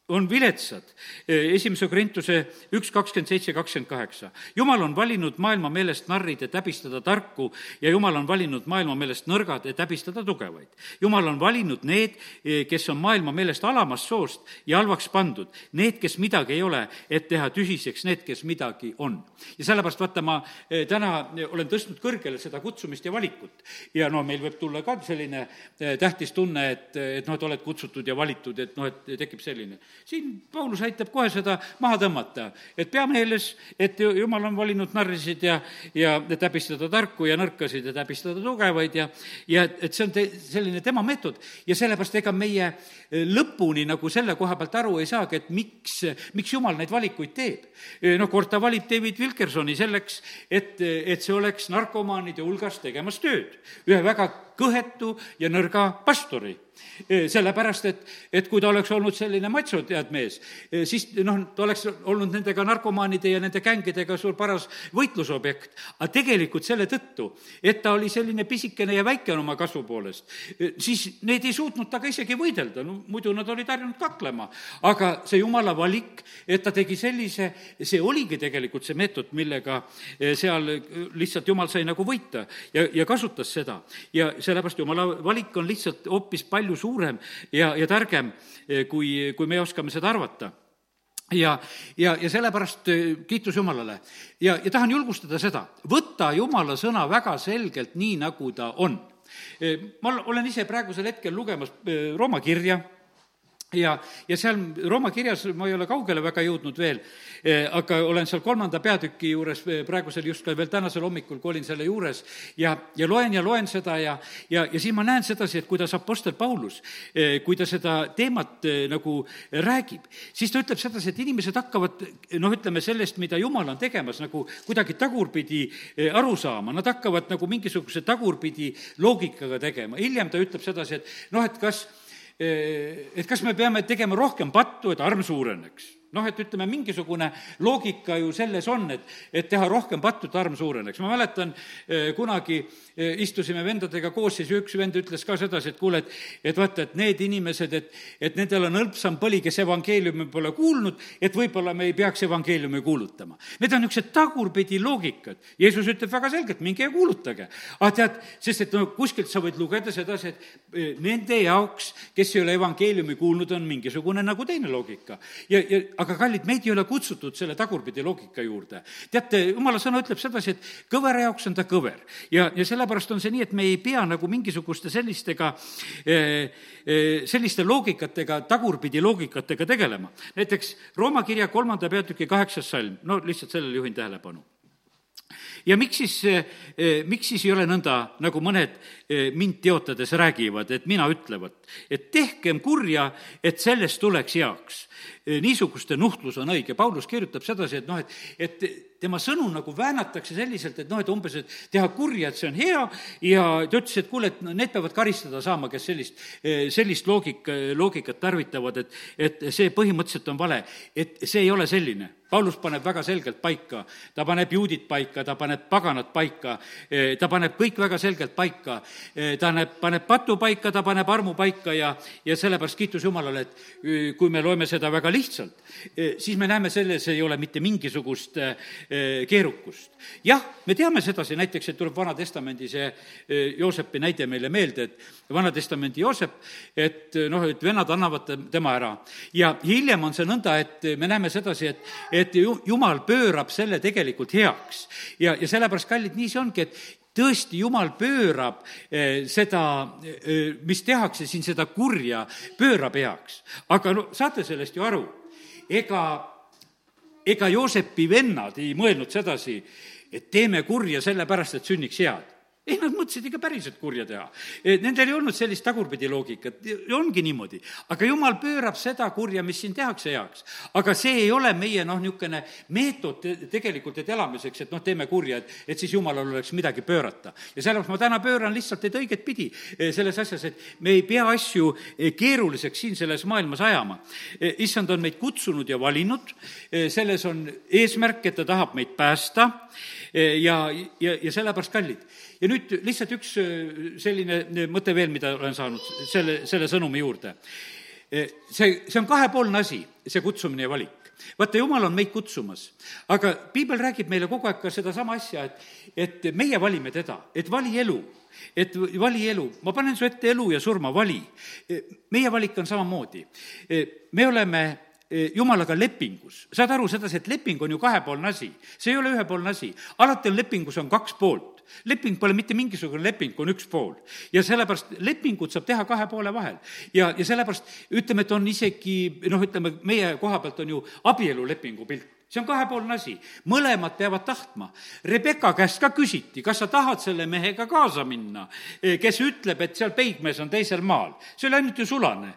on viletsad. esimese Korintuse üks kakskümmend seitse, kakskümmend kaheksa. jumal on valinud maailma meelest narrid, et häbistada tarku ja jumal on valinud maailma meelest nõrgad, et häbistada tugevaid. jumal on valinud need, kes on maailma meelest alamast soost ja halvaks pandud, need, kes midagi ei ole, et teha tühiseks need, kes midagi on. ja sellepärast vaata, ma eh, täna olen tõstnud kõrgele seda kutsumist ja valikut. ja no meil võib tulla ka selline tähtis tunne, et, et noh, et oled kutsutud ja valitud, et noh, et tekib selline siin Paulus aitab kohe seda maha tõmmata, et pea meeles, et jumal on valinud narrisid ja, ja et häbistada tarku ja nõrkasid, et häbistada tugevaid ja, ja et see on te, selline tema meetod. Ja sellepärast ega meie lõpuni nagu selle koha pealt aru ei saagi, et miks, miks jumal neid valikuid teeb. noh, kord ta valib David Wilkersoni selleks, et, et see oleks narkomaanide hulgas tegemas tööd, ühe väga kõhetu ja nõrga pastori sellepärast, et, et kui ta oleks olnud selline matsu, tead, mees, siis noh, ta oleks olnud nendega narkomaanide ja nende gängidega suur paras võitlusobjekt. aga tegelikult selle tõttu, et ta oli selline pisikene ja väikene oma kasvu poolest, siis need ei suutnud temaga isegi võidelda, no muidu nad olid harjunud kaklema. aga see jumala valik, et ta tegi sellise, see oligi tegelikult see meetod, millega seal lihtsalt jumal sai nagu võita ja, ja kasutas seda. ja sellepärast jumala valik on lihtsalt hoopis palju suurem ja, ja targem, eh, kui, kui me oskame seda arvata ja, ja, ja sellepärast eh, kiitus Jumalale. ja, ja tahan julgustada seda, võta Jumala sõna väga selgelt nii, nagu ta on. Eh, ma olen ise praegusel hetkel lugemas Rooma kirja ja, ja seal Rooma kirjas ma ei ole kaugele väga jõudnud veel, eh, aga olen seal kolmanda peatüki juures eh, praegusel just veel tänasel hommikul, kui olin selle juures. Ja, ja loen ja loen seda ja, ja, ja siis ma näen sedasi, et kuidas Apostel Paulus, eh, kui ta seda teemat nagu räägib, siis ta ütleb sedasi, et inimesed hakkavad noh, ütleme sellest, mida Jumal on tegemas, nagu kuidagi tagurpidi aru saama, nad hakkavad nagu mingisuguse tagurpidi loogikaga tegema, hiljem ta ütleb sedasi, et noh, et kas et kas me peame tegema rohkem pattu, et arm suureneks noh, et ütleme, mingisugune loogika ju selles on, et, et teha rohkem pattu, et arm suureneks. ma mäletan, eh, kunagi eh, istusime vendadega koos, siis üks vend ütles ka sedasi, et kuule, et, et vaata, et need inimesed, et, et nendel on hõlpsam põli, kes evangeeliumi pole kuulnud, et võib-olla me ei peaks evangeeliumi kuulutama. Need on niisugused tagurpidi loogikad. Jeesus ütleb väga selgelt, minge ja kuulutage. aga tead, sest et no kuskilt sa võid lugeda sedasi, et eh, nende jaoks, kes ei ole evangeeliumi kuulnud, on mingisugune nagu teine loogika. ja, ja aga kallid, meid ei ole kutsutud selle tagurpidi loogika juurde. teate, jumala sõna ütleb sedasi, et kõvera jaoks on ta kõver. ja, ja sellepärast on see nii, et me ei pea nagu mingisuguste sellistega, eh, eh, selliste loogikatega, tagurpidi loogikatega tegelema. näiteks Rooma kirja kolmanda peatüki kaheksas salm, no lihtsalt sellele juhin tähelepanu ja miks siis, eh, miks siis ei ole nõnda, nagu mõned mind teotades räägivad, et mina ütlevat, et tehkem kurja, et sellest tuleks heaks. Eh, niisuguste nuhtlus on õige, Paulus kirjutab sedasi, et noh, et, et tema sõnu nagu väänatakse selliselt, et noh, et umbes, et teha kurja, et see on hea ja ta ütles, et kuule, et no need peavad karistada saama, kes sellist, sellist loogika, loogikat tarvitavad, et, et see põhimõtteliselt on vale, et see ei ole selline. Paulus paneb väga selgelt paika, ta paneb juudid paika, ta paneb paganad paika, ta paneb kõik väga selgelt paika, ta paneb, paneb patu paika, ta paneb armu paika ja, ja sellepärast kiitus Jumalale, et kui me loeme seda väga lihtsalt, siis me näeme, selles ei ole mitte mingisugust keerukust. jah, me teame sedasi näiteks, et tuleb Vana-testamendi see Joosepi näide meile meelde, et Vana-testamendi Joosep, et noh, et vennad annavad tema ära. ja hiljem on see nõnda, et me näeme sedasi, et et ju-, jumal pöörab selle tegelikult heaks. ja, ja sellepärast, kallid, nii see ongi, et tõesti, jumal pöörab eh, seda, eh, mis tehakse siin, seda kurja, pöörab heaks. aga no saate sellest ju aru, ega, ega Joosepi vennad ei mõelnud sedasi, et teeme kurja sellepärast, et sünniks head ei, nad mõtlesid ikka päriselt kurja teha. E, nendel ei olnud sellist tagurpidi loogikat, ongi niimoodi. aga jumal pöörab seda kurja, mis siin tehakse heaks. aga see ei ole meie noh, niisugune meetod tegelikult, et elamiseks, et noh, teeme kurja, et, et siis jumalal oleks midagi pöörata. ja sellepärast ma täna pööran lihtsalt teid õiget pidi e, selles asjas, et me ei pea asju e, keeruliseks siin selles maailmas ajama. issand on meid kutsunud ja valinud, selles on eesmärk, et ta tahab meid päästa ja, ja, ja sellepärast kallid ja nüüd lihtsalt üks äh, selline äh, mõte veel, mida olen saanud selle, selle sõnumi juurde. Äh, see, see on kahepoolne asi, see kutsumine ja valik vaata, jumal on meid kutsumas, aga piibel räägib meile kogu aeg ka sedasama asja, et, et meie valime teda, et vali elu, et vali elu, ma panen su ette elu ja surma, vali. meie valik on samamoodi. me oleme jumalaga lepingus, saad aru sedasi, et leping on ju kahepoolne asi, see ei ole ühepoolne asi, alati on lepingus on kaks poolt. Leping pole mitte mingisugune leping, kui on üks pool. ja sellepärast lepingut saab teha kahe poole vahel. ja, ja sellepärast ütleme, et on isegi noh, ütleme meie koha pealt on ju abielulepingu pilt see on kahepoolne asi, mõlemad peavad tahtma. Rebecca käest ka küsiti, kas sa tahad selle mehega kaasa minna, kes ütleb, et seal peigmees on teisel maal. see oli ainult ju sulane,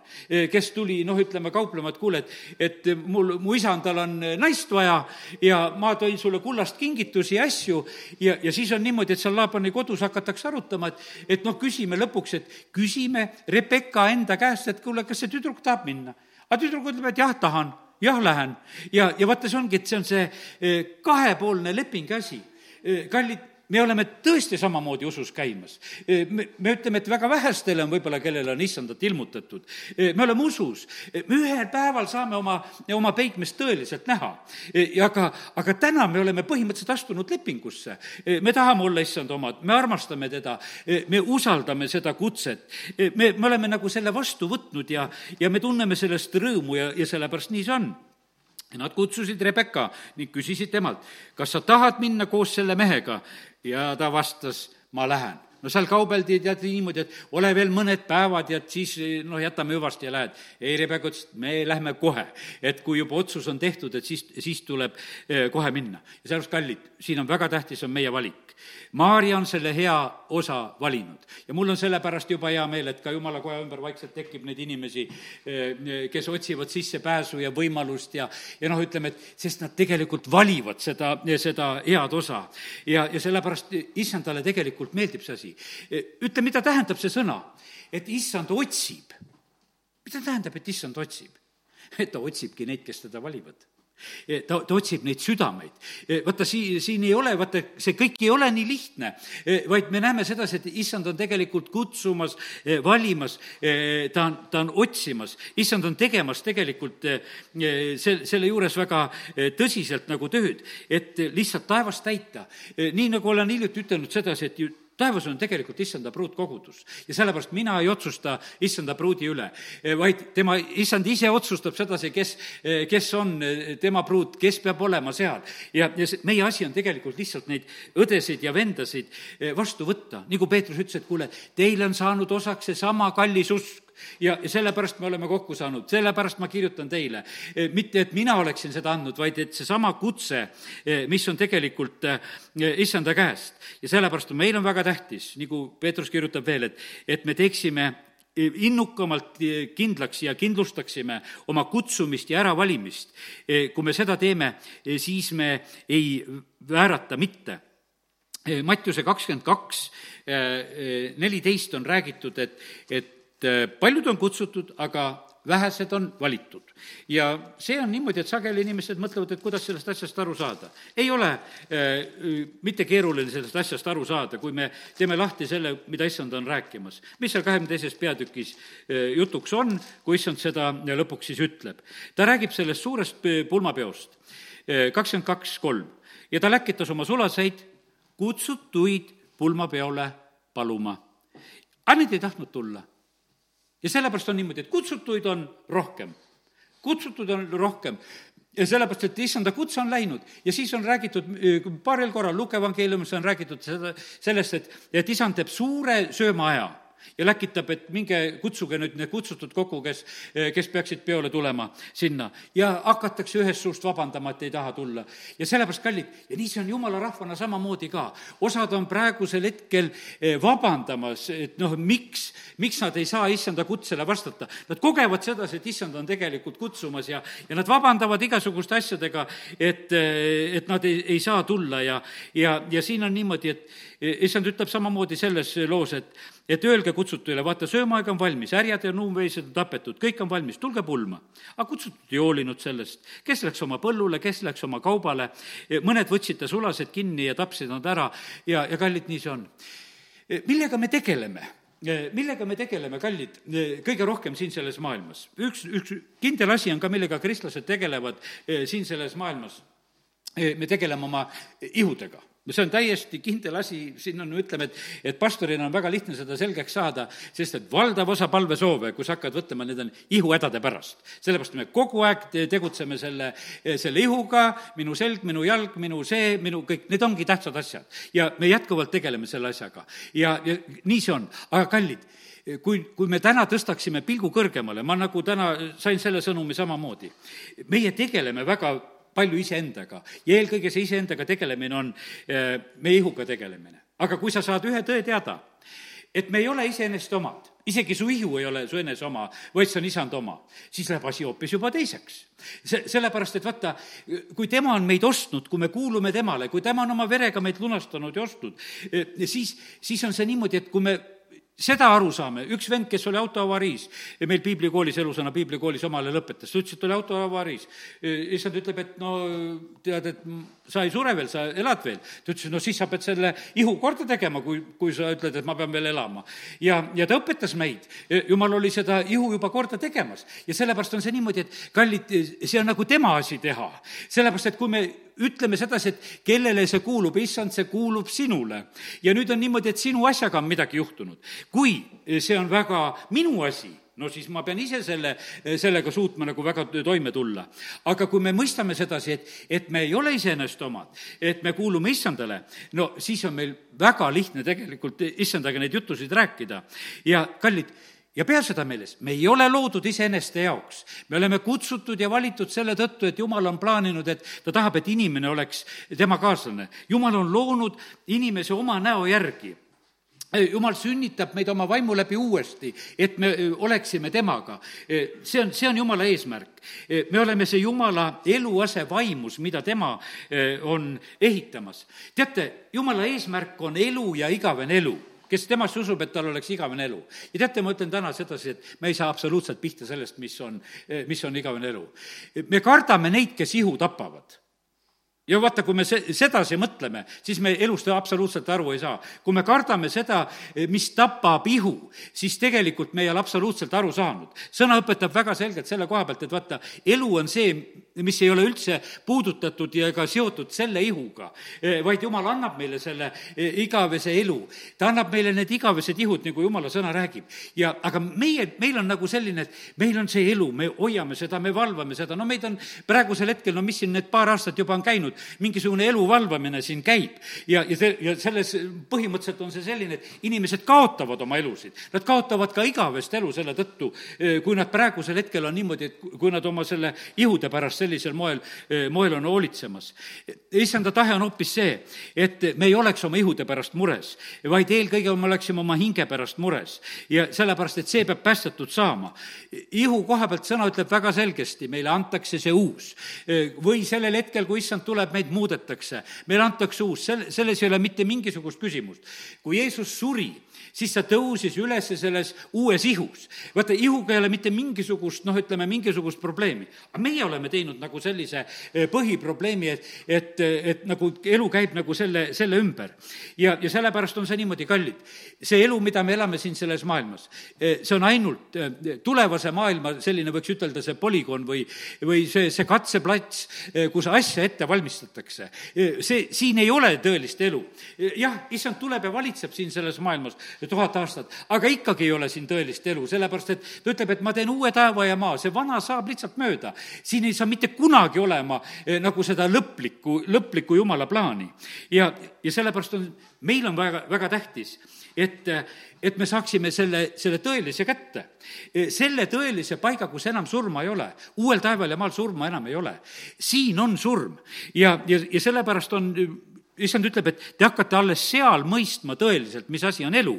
kes tuli noh, ütleme kauplema, et kuule, et, et mul, mu isandal on naist vaja ja ma tõin sulle kullast kingitusi ja asju ja, ja siis on niimoodi, et seal Laabani kodus hakatakse arutama, et, et noh, küsime lõpuks, et küsime Rebecca enda käest, et kuule, kas see tüdruk tahab minna. aga tüdruk ütleb, et jah, tahan jah, lähen. ja, ja vaata, see ongi, et see on see eh, kahepoolne lepingu asi. Eh, kallid, me oleme tõesti samamoodi usus käimas. Me, me ütleme, et väga vähestele on võib-olla, kellele on issandat ilmutatud. me oleme usus, me ühel päeval saame oma, oma peigmest tõeliselt näha. aga, aga täna me oleme põhimõtteliselt astunud lepingusse. me tahame olla issand omad, me armastame teda, me usaldame seda kutset. me, me oleme nagu selle vastu võtnud ja, ja me tunneme sellest rõõmu ja, ja sellepärast nii see on nad kutsusid Rebecca ning küsisid temalt, kas sa tahad minna koos selle mehega ja ta vastas, ma lähen. No seal kaubeldi tead niimoodi, et ole veel mõned päevad ja siis noh, jätame hüvasti ja lähed. ei, Rebecca ütles, et me lähme kohe. et kui juba otsus on tehtud, et siis, siis tuleb eh, kohe minna. ja sellepärast, kallid, siin on väga tähtis, on meie valik. Maarja on selle hea osa valinud ja mul on sellepärast juba hea meel, et ka jumala koja ümber vaikselt tekib neid inimesi, eh, kes otsivad sissepääsu ja võimalust ja, ja noh, ütleme, et sest nad tegelikult valivad seda, seda head osa. ja, ja sellepärast issandale tegelikult meeldib see asi. Ütle, mida tähendab see sõna, et issand otsib. mida tähendab, et issand otsib? ta otsibki neid, kes teda valivad ta, ta otsib neid südameid. vaata, sii-, siin ei ole, vaata, see kõik ei ole nii lihtne, vaid me näeme sedasi, et issand on tegelikult kutsumas, valimas, ta on, ta on otsimas, issand on tegemas tegelikult sel-, selle juures väga tõsiselt nagu tööd, et lihtsalt taevast täita. nii, nagu olen hiljuti ütelnud sedasi, et ju taevas on tegelikult issanda pruutkogudus ja sellepärast mina ei otsusta issanda pruudi üle, vaid tema, issand ise otsustab sedasi, kes, kes on tema pruut, kes peab olema seal. ja, ja see, meie asi on tegelikult lihtsalt neid õdesid ja vendasid vastu võtta, nagu Peetrus ütles, et kuule, teile on saanud osaks seesama kallis usk, ja, sellepärast me oleme kokku saanud, sellepärast ma kirjutan teile. Eh, mitte, et mina oleksin seda andnud, vaid et seesama kutse, eh, mis on tegelikult eh, issanda käest. ja sellepärast meil on väga tähtis, nagu Peetrus kirjutab veel, et, et me teeksime innukamalt kindlaks ja kindlustaksime oma kutsumist ja äravalimist. kui me seda teeme, siis me ei väärata mitte Mattiuse kakskümmend kaks, neliteist on räägitud, et, et paljud on kutsutud, aga vähesed on valitud. ja see on niimoodi, et sageli inimesed mõtlevad, et kuidas sellest asjast aru saada. ei ole äh, mitte keeruline sellest asjast aru saada, kui me teeme lahti selle, mida issand on rääkimas. mis seal kahekümne teises peatükis äh, jutuks on, kui issand seda lõpuks siis ütleb. ta räägib sellest suurest pulmapeost, kakskümmend kaks kolm. ja ta läkitas oma sulaseid kutsutuid pulmapeole paluma. aga need ei tahtnud tulla ja sellepärast on niimoodi, et kutsutuid on rohkem. kutsutud on rohkem. Ja sellepärast, et issanda kutse on läinud. Ja siis on räägitud paaril korral Luke evangeeliumis on räägitud seda, sellest, et, et isand teeb suure söömaaja ja läkitab, et minge kutsuge nüüd need kutsutud kokku, kes, kes peaksid peole tulema sinna. ja hakatakse ühest suust vabandama, et ei taha tulla. ja sellepärast, kallid, ja nii see on jumala rahvana samamoodi ka. osad on praegusel hetkel eh, vabandamas, et noh, miks, miks nad ei saa issanda kutsele vastata. Nad kogevad sedasi, et issand on tegelikult kutsumas ja, ja nad vabandavad igasuguste asjadega, et, eh, et nad ei, ei saa tulla ja, ja, ja siin on niimoodi, et issand ütleb samamoodi selles loos, et, et öelge kutsutujale, vaata, söömaaeg on valmis, härjad ja nuumveised on tapetud, kõik on valmis, tulge pulma. aga kutsutud ei hoolinud sellest, kes läks oma põllule, kes läks oma kaubale, mõned võtsid ta sulased kinni ja tapsid nad ära ja, ja kallid, nii see on. millega me tegeleme? millega me tegeleme, kallid, kõige rohkem siin selles maailmas? üks, üks kindel asi on ka, millega kristlased tegelevad siin selles maailmas. Me tegeleme oma ihudega see on täiesti kindel asi, siin on, ütleme, et, et pastorina on väga lihtne seda selgeks saada, sest et valdav osa palvesoove, kui sa hakkad võtma, need on ihuhädade pärast. sellepärast me kogu aeg tegutseme selle, selle ihuga, minu selg, minu jalg, minu see, minu kõik, need ongi tähtsad asjad. ja me jätkuvalt tegeleme selle asjaga. ja, ja nii see on, aga kallid, kui, kui me täna tõstaksime pilgu kõrgemale, ma nagu täna sain selle sõnumi samamoodi, meie tegeleme väga palju iseendaga ja eelkõige see iseendaga tegelemine on eh, meie ihuga tegelemine. aga kui sa saad ühe tõe teada, et me ei ole iseenesest omad, isegi su ihu ei ole su enese oma, vaid see on isand oma, siis läheb asi hoopis juba teiseks. see, sellepärast, et vaata, kui tema on meid ostnud, kui me kuulume temale, kui tema on oma verega meid lunastanud ja ostnud, eh, siis, siis on see niimoodi, et kui me seda aru saame, üks vend, kes oli autoavariis, meil piiblikoolis, elusõna piiblikoolis omale lõpetas, ta ütles, et oli autoavariis. issand ütleb, et no tead, et sa ei sure veel, sa elad veel. ta ütles, no siis sa pead selle ihu korda tegema, kui, kui sa ütled, et ma pean veel elama. ja, ja ta õpetas meid, jumal oli seda ihu juba korda tegemas ja sellepärast on see niimoodi, et kallid, see on nagu tema asi teha. sellepärast, et kui me ütleme sedasi, et kellele see kuulub, issand, see kuulub sinule. ja nüüd on niimoodi, et sinu asjaga on midagi juhtunud. kui see on väga minu asi, no siis ma pean ise selle, sellega suutma nagu väga toime tulla. aga kui me mõistame sedasi, et, et me ei ole iseenesest omad, et me kuulume issandale, no siis on meil väga lihtne tegelikult issandaga neid jutusid rääkida. ja kallid, ja pea seda meeles, me ei ole loodud iseeneste jaoks. me oleme kutsutud ja valitud selle tõttu, et Jumal on plaaninud, et ta tahab, et inimene oleks tema kaaslane. Jumal on loonud inimese oma näo järgi jumal sünnitab meid oma vaimu läbi uuesti, et me oleksime temaga. see on, see on jumala eesmärk. me oleme see jumala eluase vaimus, mida tema on ehitamas. teate, jumala eesmärk on elu ja igavene elu kes temasse usub, et tal oleks igavene elu. ja teate, ma ütlen täna sedasi, et me ei saa absoluutselt pihta sellest, mis on, mis on igavene elu. me kardame neid, kes ihu tapavad ja vaata, kui me se-, sedasi mõtleme, siis me elust absoluutselt aru ei saa. kui me kardame seda, mis tapab ihu, siis tegelikult me ei ole absoluutselt aru saanud. sõna õpetab väga selgelt selle koha pealt, et vaata, elu on see, mis ei ole üldse puudutatud ja ka seotud selle ihuga, vaid jumal annab meile selle e, igavese elu. ta annab meile need igavesed ihud, nagu jumala sõna räägib. ja aga meie, meil on nagu selline, et meil on see elu, me hoiame seda, me valvame seda, no meid on praegusel hetkel, no mis siin need paar aastat juba on käinud, mingisugune elu valvamine siin käib. ja, ja see, ja selles põhimõtteliselt on see selline, et inimesed kaotavad oma elusid. Nad kaotavad ka igavest elu selle tõttu, eh, kui nad praegusel hetkel on niimoodi, et kui nad oma selle ihude pärast sellisel moel, eh, moel on hoolitsemas. issanda tahe on hoopis see, et me ei oleks oma ihude pärast mures, vaid eelkõige me oleksime oma hinge pärast mures. ja sellepärast, et see peab päästetud saama. ihu koha pealt sõna ütleb väga selgesti, meile antakse see uus. Või sellel hetkel, kui issand tuleb, meid muudetakse, meile antakse uus, sel-, selles ei ole mitte mingisugust küsimust. kui Jeesus suri, siis ta tõusis üles selles uues ihus. vaata, ihuga ei ole mitte mingisugust, noh, ütleme, mingisugust probleemi. aga meie oleme teinud nagu sellise eh, põhiprobleemi, et, et, et nagu elu käib nagu selle, selle ümber. ja, ja sellepärast on see niimoodi kallid. see elu, mida me elame siin selles maailmas, eh, see on ainult eh, tulevase maailma selline, võiks ütelda, see polügoon või, või see, see katseplats, kus asja ette valmistatakse. see, siin ei ole tõelist elu. jah, issand tuleb ja valitseb siin selles maailmas, tuhat aastat, aga ikkagi ei ole siin tõelist elu, sellepärast et ta ütleb, et ma teen uue taeva ja maa, see vana saab lihtsalt mööda. siin ei saa mitte kunagi olema eh, nagu seda lõplikku, lõplikku jumala plaani. ja, ja sellepärast on, meil on väga, väga tähtis, et, et me saaksime selle, selle tõelise kätte. Eh, selle tõelise paiga, kus enam surma ei ole. uuel taeval ja maal surma enam ei ole. siin on surm ja, ja, ja sellepärast on issand ütleb, et te hakkate alles seal mõistma tõeliselt, mis asi on elu.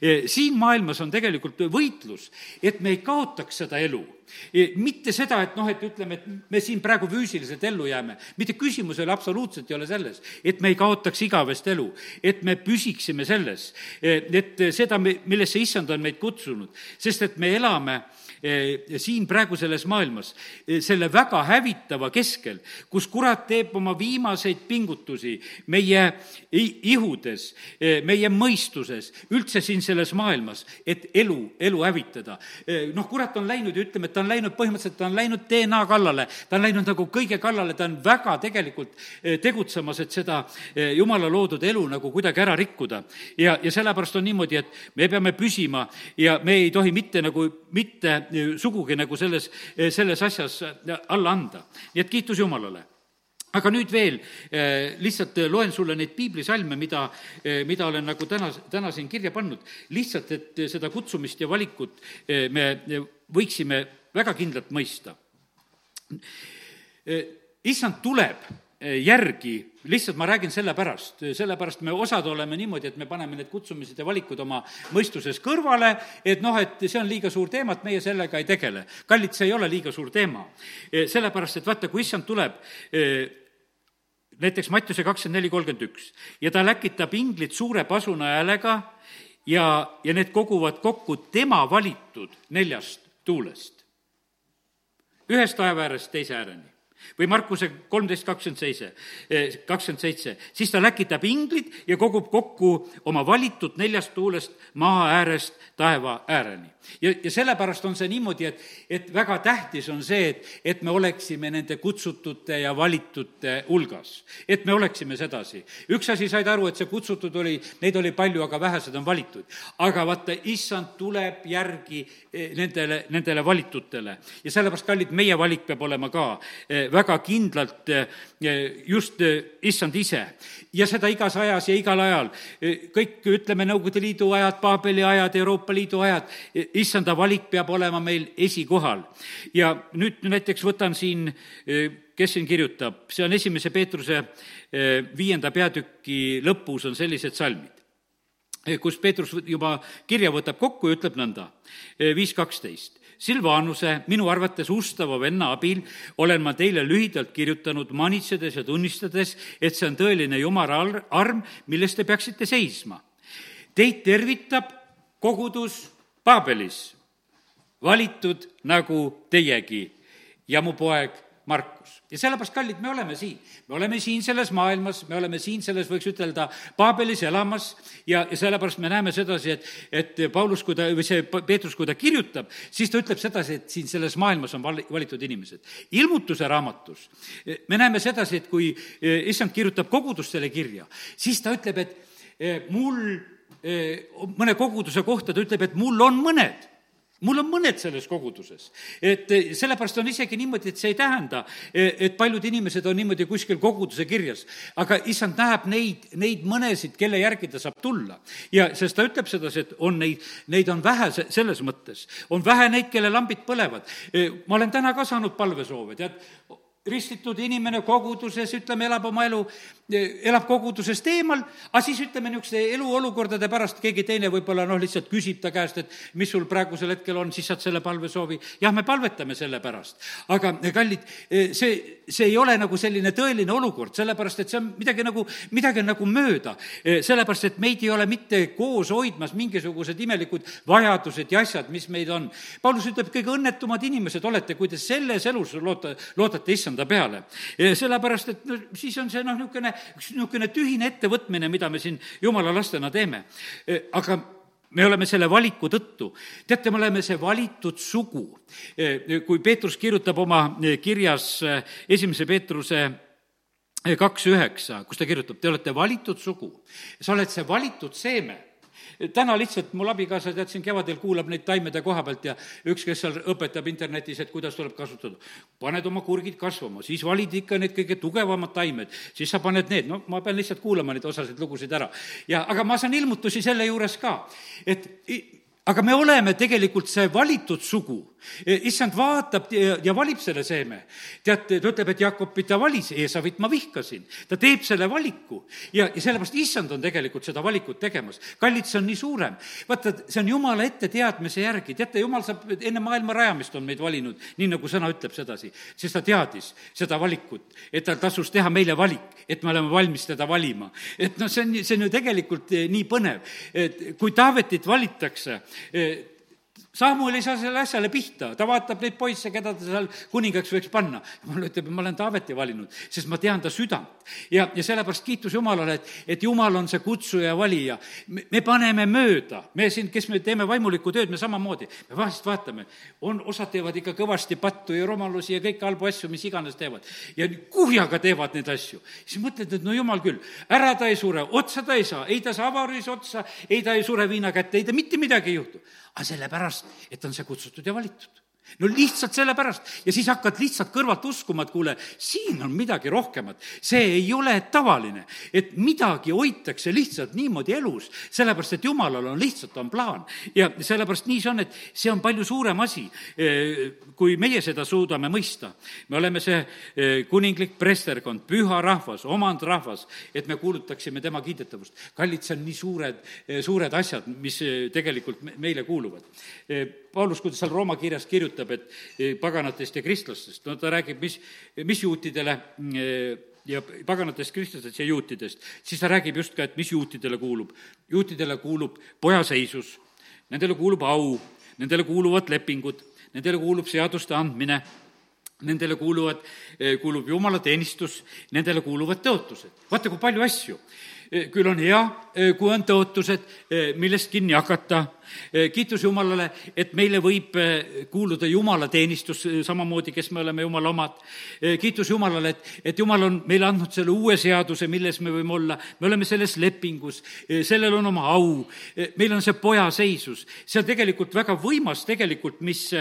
E, siin maailmas on tegelikult võitlus, et me ei kaotaks seda elu. E, mitte seda, et noh, et ütleme, et me siin praegu füüsiliselt ellu jääme. mitte küsimus ei ole absoluutselt ei ole selles, et me ei kaotaks igavest elu, et me püsiksime selles, e, et seda, millesse issand on meid kutsunud, sest et me elame Eh, siin praegu selles maailmas, eh, selle väga hävitava keskel, kus kurat teeb oma viimaseid pingutusi meie ihudes, eh, meie mõistuses, üldse siin selles maailmas, et elu, elu hävitada. noh, kurat on läinud ja ütleme, et ta on läinud, põhimõtteliselt ta on läinud DNA kallale, ta on läinud nagu kõige kallale, ta on väga tegelikult tegutsemas, et seda jumala loodud elu nagu kuidagi ära rikkuda. ja, ja sellepärast on niimoodi, et me peame püsima ja me ei tohi mitte nagu, mitte sugugi nagu selles, selles asjas alla anda. nii et kiitus Jumalale aga nüüd veel eh, lihtsalt loen sulle neid piiblisalme, mida, eh, mida olen nagu täna, täna siin kirja pannud, lihtsalt, et seda kutsumist ja valikut me võiksime väga kindlalt mõista. issand tuleb järgi, lihtsalt ma räägin sellepärast, sellepärast me osad oleme niimoodi, et me paneme need kutsumised ja valikud oma mõistuses kõrvale, et noh, et see on liiga suur teema, et meie sellega ei tegele. kallid, see ei ole liiga suur teema. sellepärast, et vaata, kui issand tuleb, näiteks Mattiuse kakskümmend neli, kolmkümmend üks, ja ta läkitab inglid suure pasuna häälega ja, ja need koguvad kokku tema valitud neljast tuulest. ühest taeva äärest teise ääreni või Markuse kolmteist kakskümmend seitse, eh, kakskümmend seitse, siis ta läkitab inglid ja kogub kokku oma valitud neljast tuulest maa äärest taeva ääreni. ja, ja sellepärast on see niimoodi, et, et väga tähtis on see, et, et me oleksime nende kutsutute ja valitute hulgas. et me oleksime sedasi. üks asi said aru, et see kutsutud oli, neid oli palju, aga vähesed on valitud. aga vaata, issand tuleb järgi eh, nendele, nendele valitutele ja sellepärast, kallid, meie valik peab olema ka eh, väga kindlalt just issand ise. ja seda igas ajas ja igal ajal. kõik, ütleme, Nõukogude Liidu ajad, Paabeli ajad, Euroopa Liidu ajad, issanda valik peab olema meil esikohal. ja nüüd näiteks võtan siin, kes siin kirjutab, see on esimese Peetruse viienda peatüki lõpus on sellised salmid kus Peetrus juba kirja võtab kokku ja ütleb nõnda, viis kaksteist. Silvanuse, minu arvates ustava venna abil, olen ma teile lühidalt kirjutanud, manitsedes ja tunnistades, et see on tõeline Jumala arm, milles te peaksite seisma. Teid tervitab kogudus Paabelis, valitud nagu teiegi ja mu poeg Markus. ja sellepärast, kallid, me oleme siin. me oleme siin selles maailmas, me oleme siin selles, võiks ütelda, Paabelis elamas ja, ja sellepärast me näeme sedasi, et, et Paulus, kui ta, või see Peetrus, kui ta kirjutab, siis ta ütleb sedasi, et siin selles maailmas on val-, valitud inimesed. ilmutuse raamatus me näeme sedasi, et kui eh, issand kirjutab kogudustele kirja, siis ta ütleb, et eh, mul eh, mõne koguduse kohta ta ütleb, et mul on mõned mul on mõned selles koguduses. et eh, sellepärast on isegi niimoodi, et see ei tähenda, eh, et paljud inimesed on niimoodi kuskil koguduse kirjas, aga issand näeb neid, neid mõnesid, kelle järgi ta saab tulla. ja sest ta ütleb sedasi, et on neid, neid on vähe selles mõttes, on vähe neid, kelle lambid põlevad. Eh, ma olen täna ka saanud palvesoove, tead, ristitud inimene koguduses, ütleme, elab oma elu, elab kogudusest eemal, aga siis ütleme, niisuguste eluolukordade pärast keegi teine võib-olla noh, lihtsalt küsib ta käest, et mis sul praegusel hetkel on, siis saad selle palvesoovi. jah, me palvetame selle pärast. aga kallid, see, see ei ole nagu selline tõeline olukord, sellepärast et see on midagi nagu, midagi on nagu mööda. sellepärast, et meid ei ole mitte koos hoidmas mingisugused imelikud vajadused ja asjad, mis meid on. Paulus ütleb, kõige õnnetumad inimesed olete, kui te selles elus loota, loodate issand issanda peale. sellepärast, et no siis on see noh, niisugune, üks niisugune tühine ettevõtmine, mida me siin jumala lastena teeme. aga me oleme selle valiku tõttu, teate, me oleme see valitud sugu. kui Peetrus kirjutab oma kirjas esimese Peetruse kaks üheksa, kus ta kirjutab, te olete valitud sugu, sa oled see valitud seeme täna lihtsalt mul abikaasa, tead, siin kevadel kuulab neid taimede koha pealt ja üks, kes seal õpetab internetis, et kuidas tuleb kasutada. paned oma kurgid kasvama, siis valid ikka need kõige tugevamad taimed, siis sa paned need, no ma pean lihtsalt kuulama neid osasid lugusid ära. ja, aga ma saan ilmutusi selle juures ka, et aga me oleme tegelikult see valitud sugu. E, issand vaatab ja valib selle seeme. teate, ta ütleb, et Jakobit ta valis, Eesavit ma vihkasin. ta teeb selle valiku ja, ja sellepärast issand on tegelikult seda valikut tegemas. kallid, see on nii suurem. vaata, see on jumala etteteadmise järgi, teate, jumal saab, enne maailma rajamist on meid valinud, nii nagu sõna ütleb sedasi. sest ta teadis seda valikut, et tal tasus teha meile valik, et me oleme valmis teda valima. et noh, see on, see on ju tegelikult eh, nii põnev, et kui Taavetit valitakse, Eh, Samuel ei saa selle asjale pihta, ta vaatab neid poisse, keda ta seal kuningaks võiks panna. jumal ütleb, ma olen Taaveti valinud, sest ma tean ta südant. ja, ja sellepärast kiitus Jumalale, et, et Jumal on see kutsuja, valija. me paneme mööda, me siin, kes me teeme vaimulikku tööd, me samamoodi, me vahest vaatame, on, osad teevad ikka kõvasti pattu ja rumalusi ja kõiki halbu asju, mis iganes teevad. ja kuhjaga teevad neid asju. siis mõtled, et no jumal küll, ära ta ei sure, otsa ta ei saa, ei ta saa avaris otsa, ei ta ei sure viina kätte, ei ta mitte midagi ei juhtu aga sellepärast, et on see kutsutud ja valitud no lihtsalt sellepärast ja siis hakkad lihtsalt kõrvalt uskuma, et kuule, siin on midagi rohkemat. see ei ole tavaline, et midagi hoitakse lihtsalt niimoodi elus, sellepärast et jumalal on lihtsalt, on plaan. ja sellepärast nii see on, et see on palju suurem asi, eh, kui meie seda suudame mõista. me oleme see eh, kuninglik presterkond, püha rahvas, omandrahvas, et me kuulutaksime tema kiidetavust. kallid, see on nii suured, eh, suured asjad, mis tegelikult meile kuuluvad Paulus, kui ta seal Rooma kirjas kirjutab, et eh, paganatest ja kristlastest, no ta räägib, mis, mis juutidele eh, ja paganatest, kristlastest ja juutidest, siis ta räägib just ka, et mis juutidele kuulub. juutidele kuulub pojaseisus, nendele kuulub au, nendele kuuluvad lepingud, nendele kuulub seaduste andmine, nendele kuuluvad, eh, kuulub jumalateenistus, nendele kuuluvad tõotused. vaata, kui palju asju küll on hea, eh, kui on tõotused, eh, millest kinni hakata. kiitus Jumalale, et meile võib kuuluda jumalateenistus samamoodi, kes me oleme Jumala omad. kiitus Jumalale, et, et Jumal on meile andnud selle uue seaduse, milles me võime olla, me oleme selles lepingus, sellel on oma au, meil on see poja seisus. see on tegelikult väga võimas tegelikult, mis,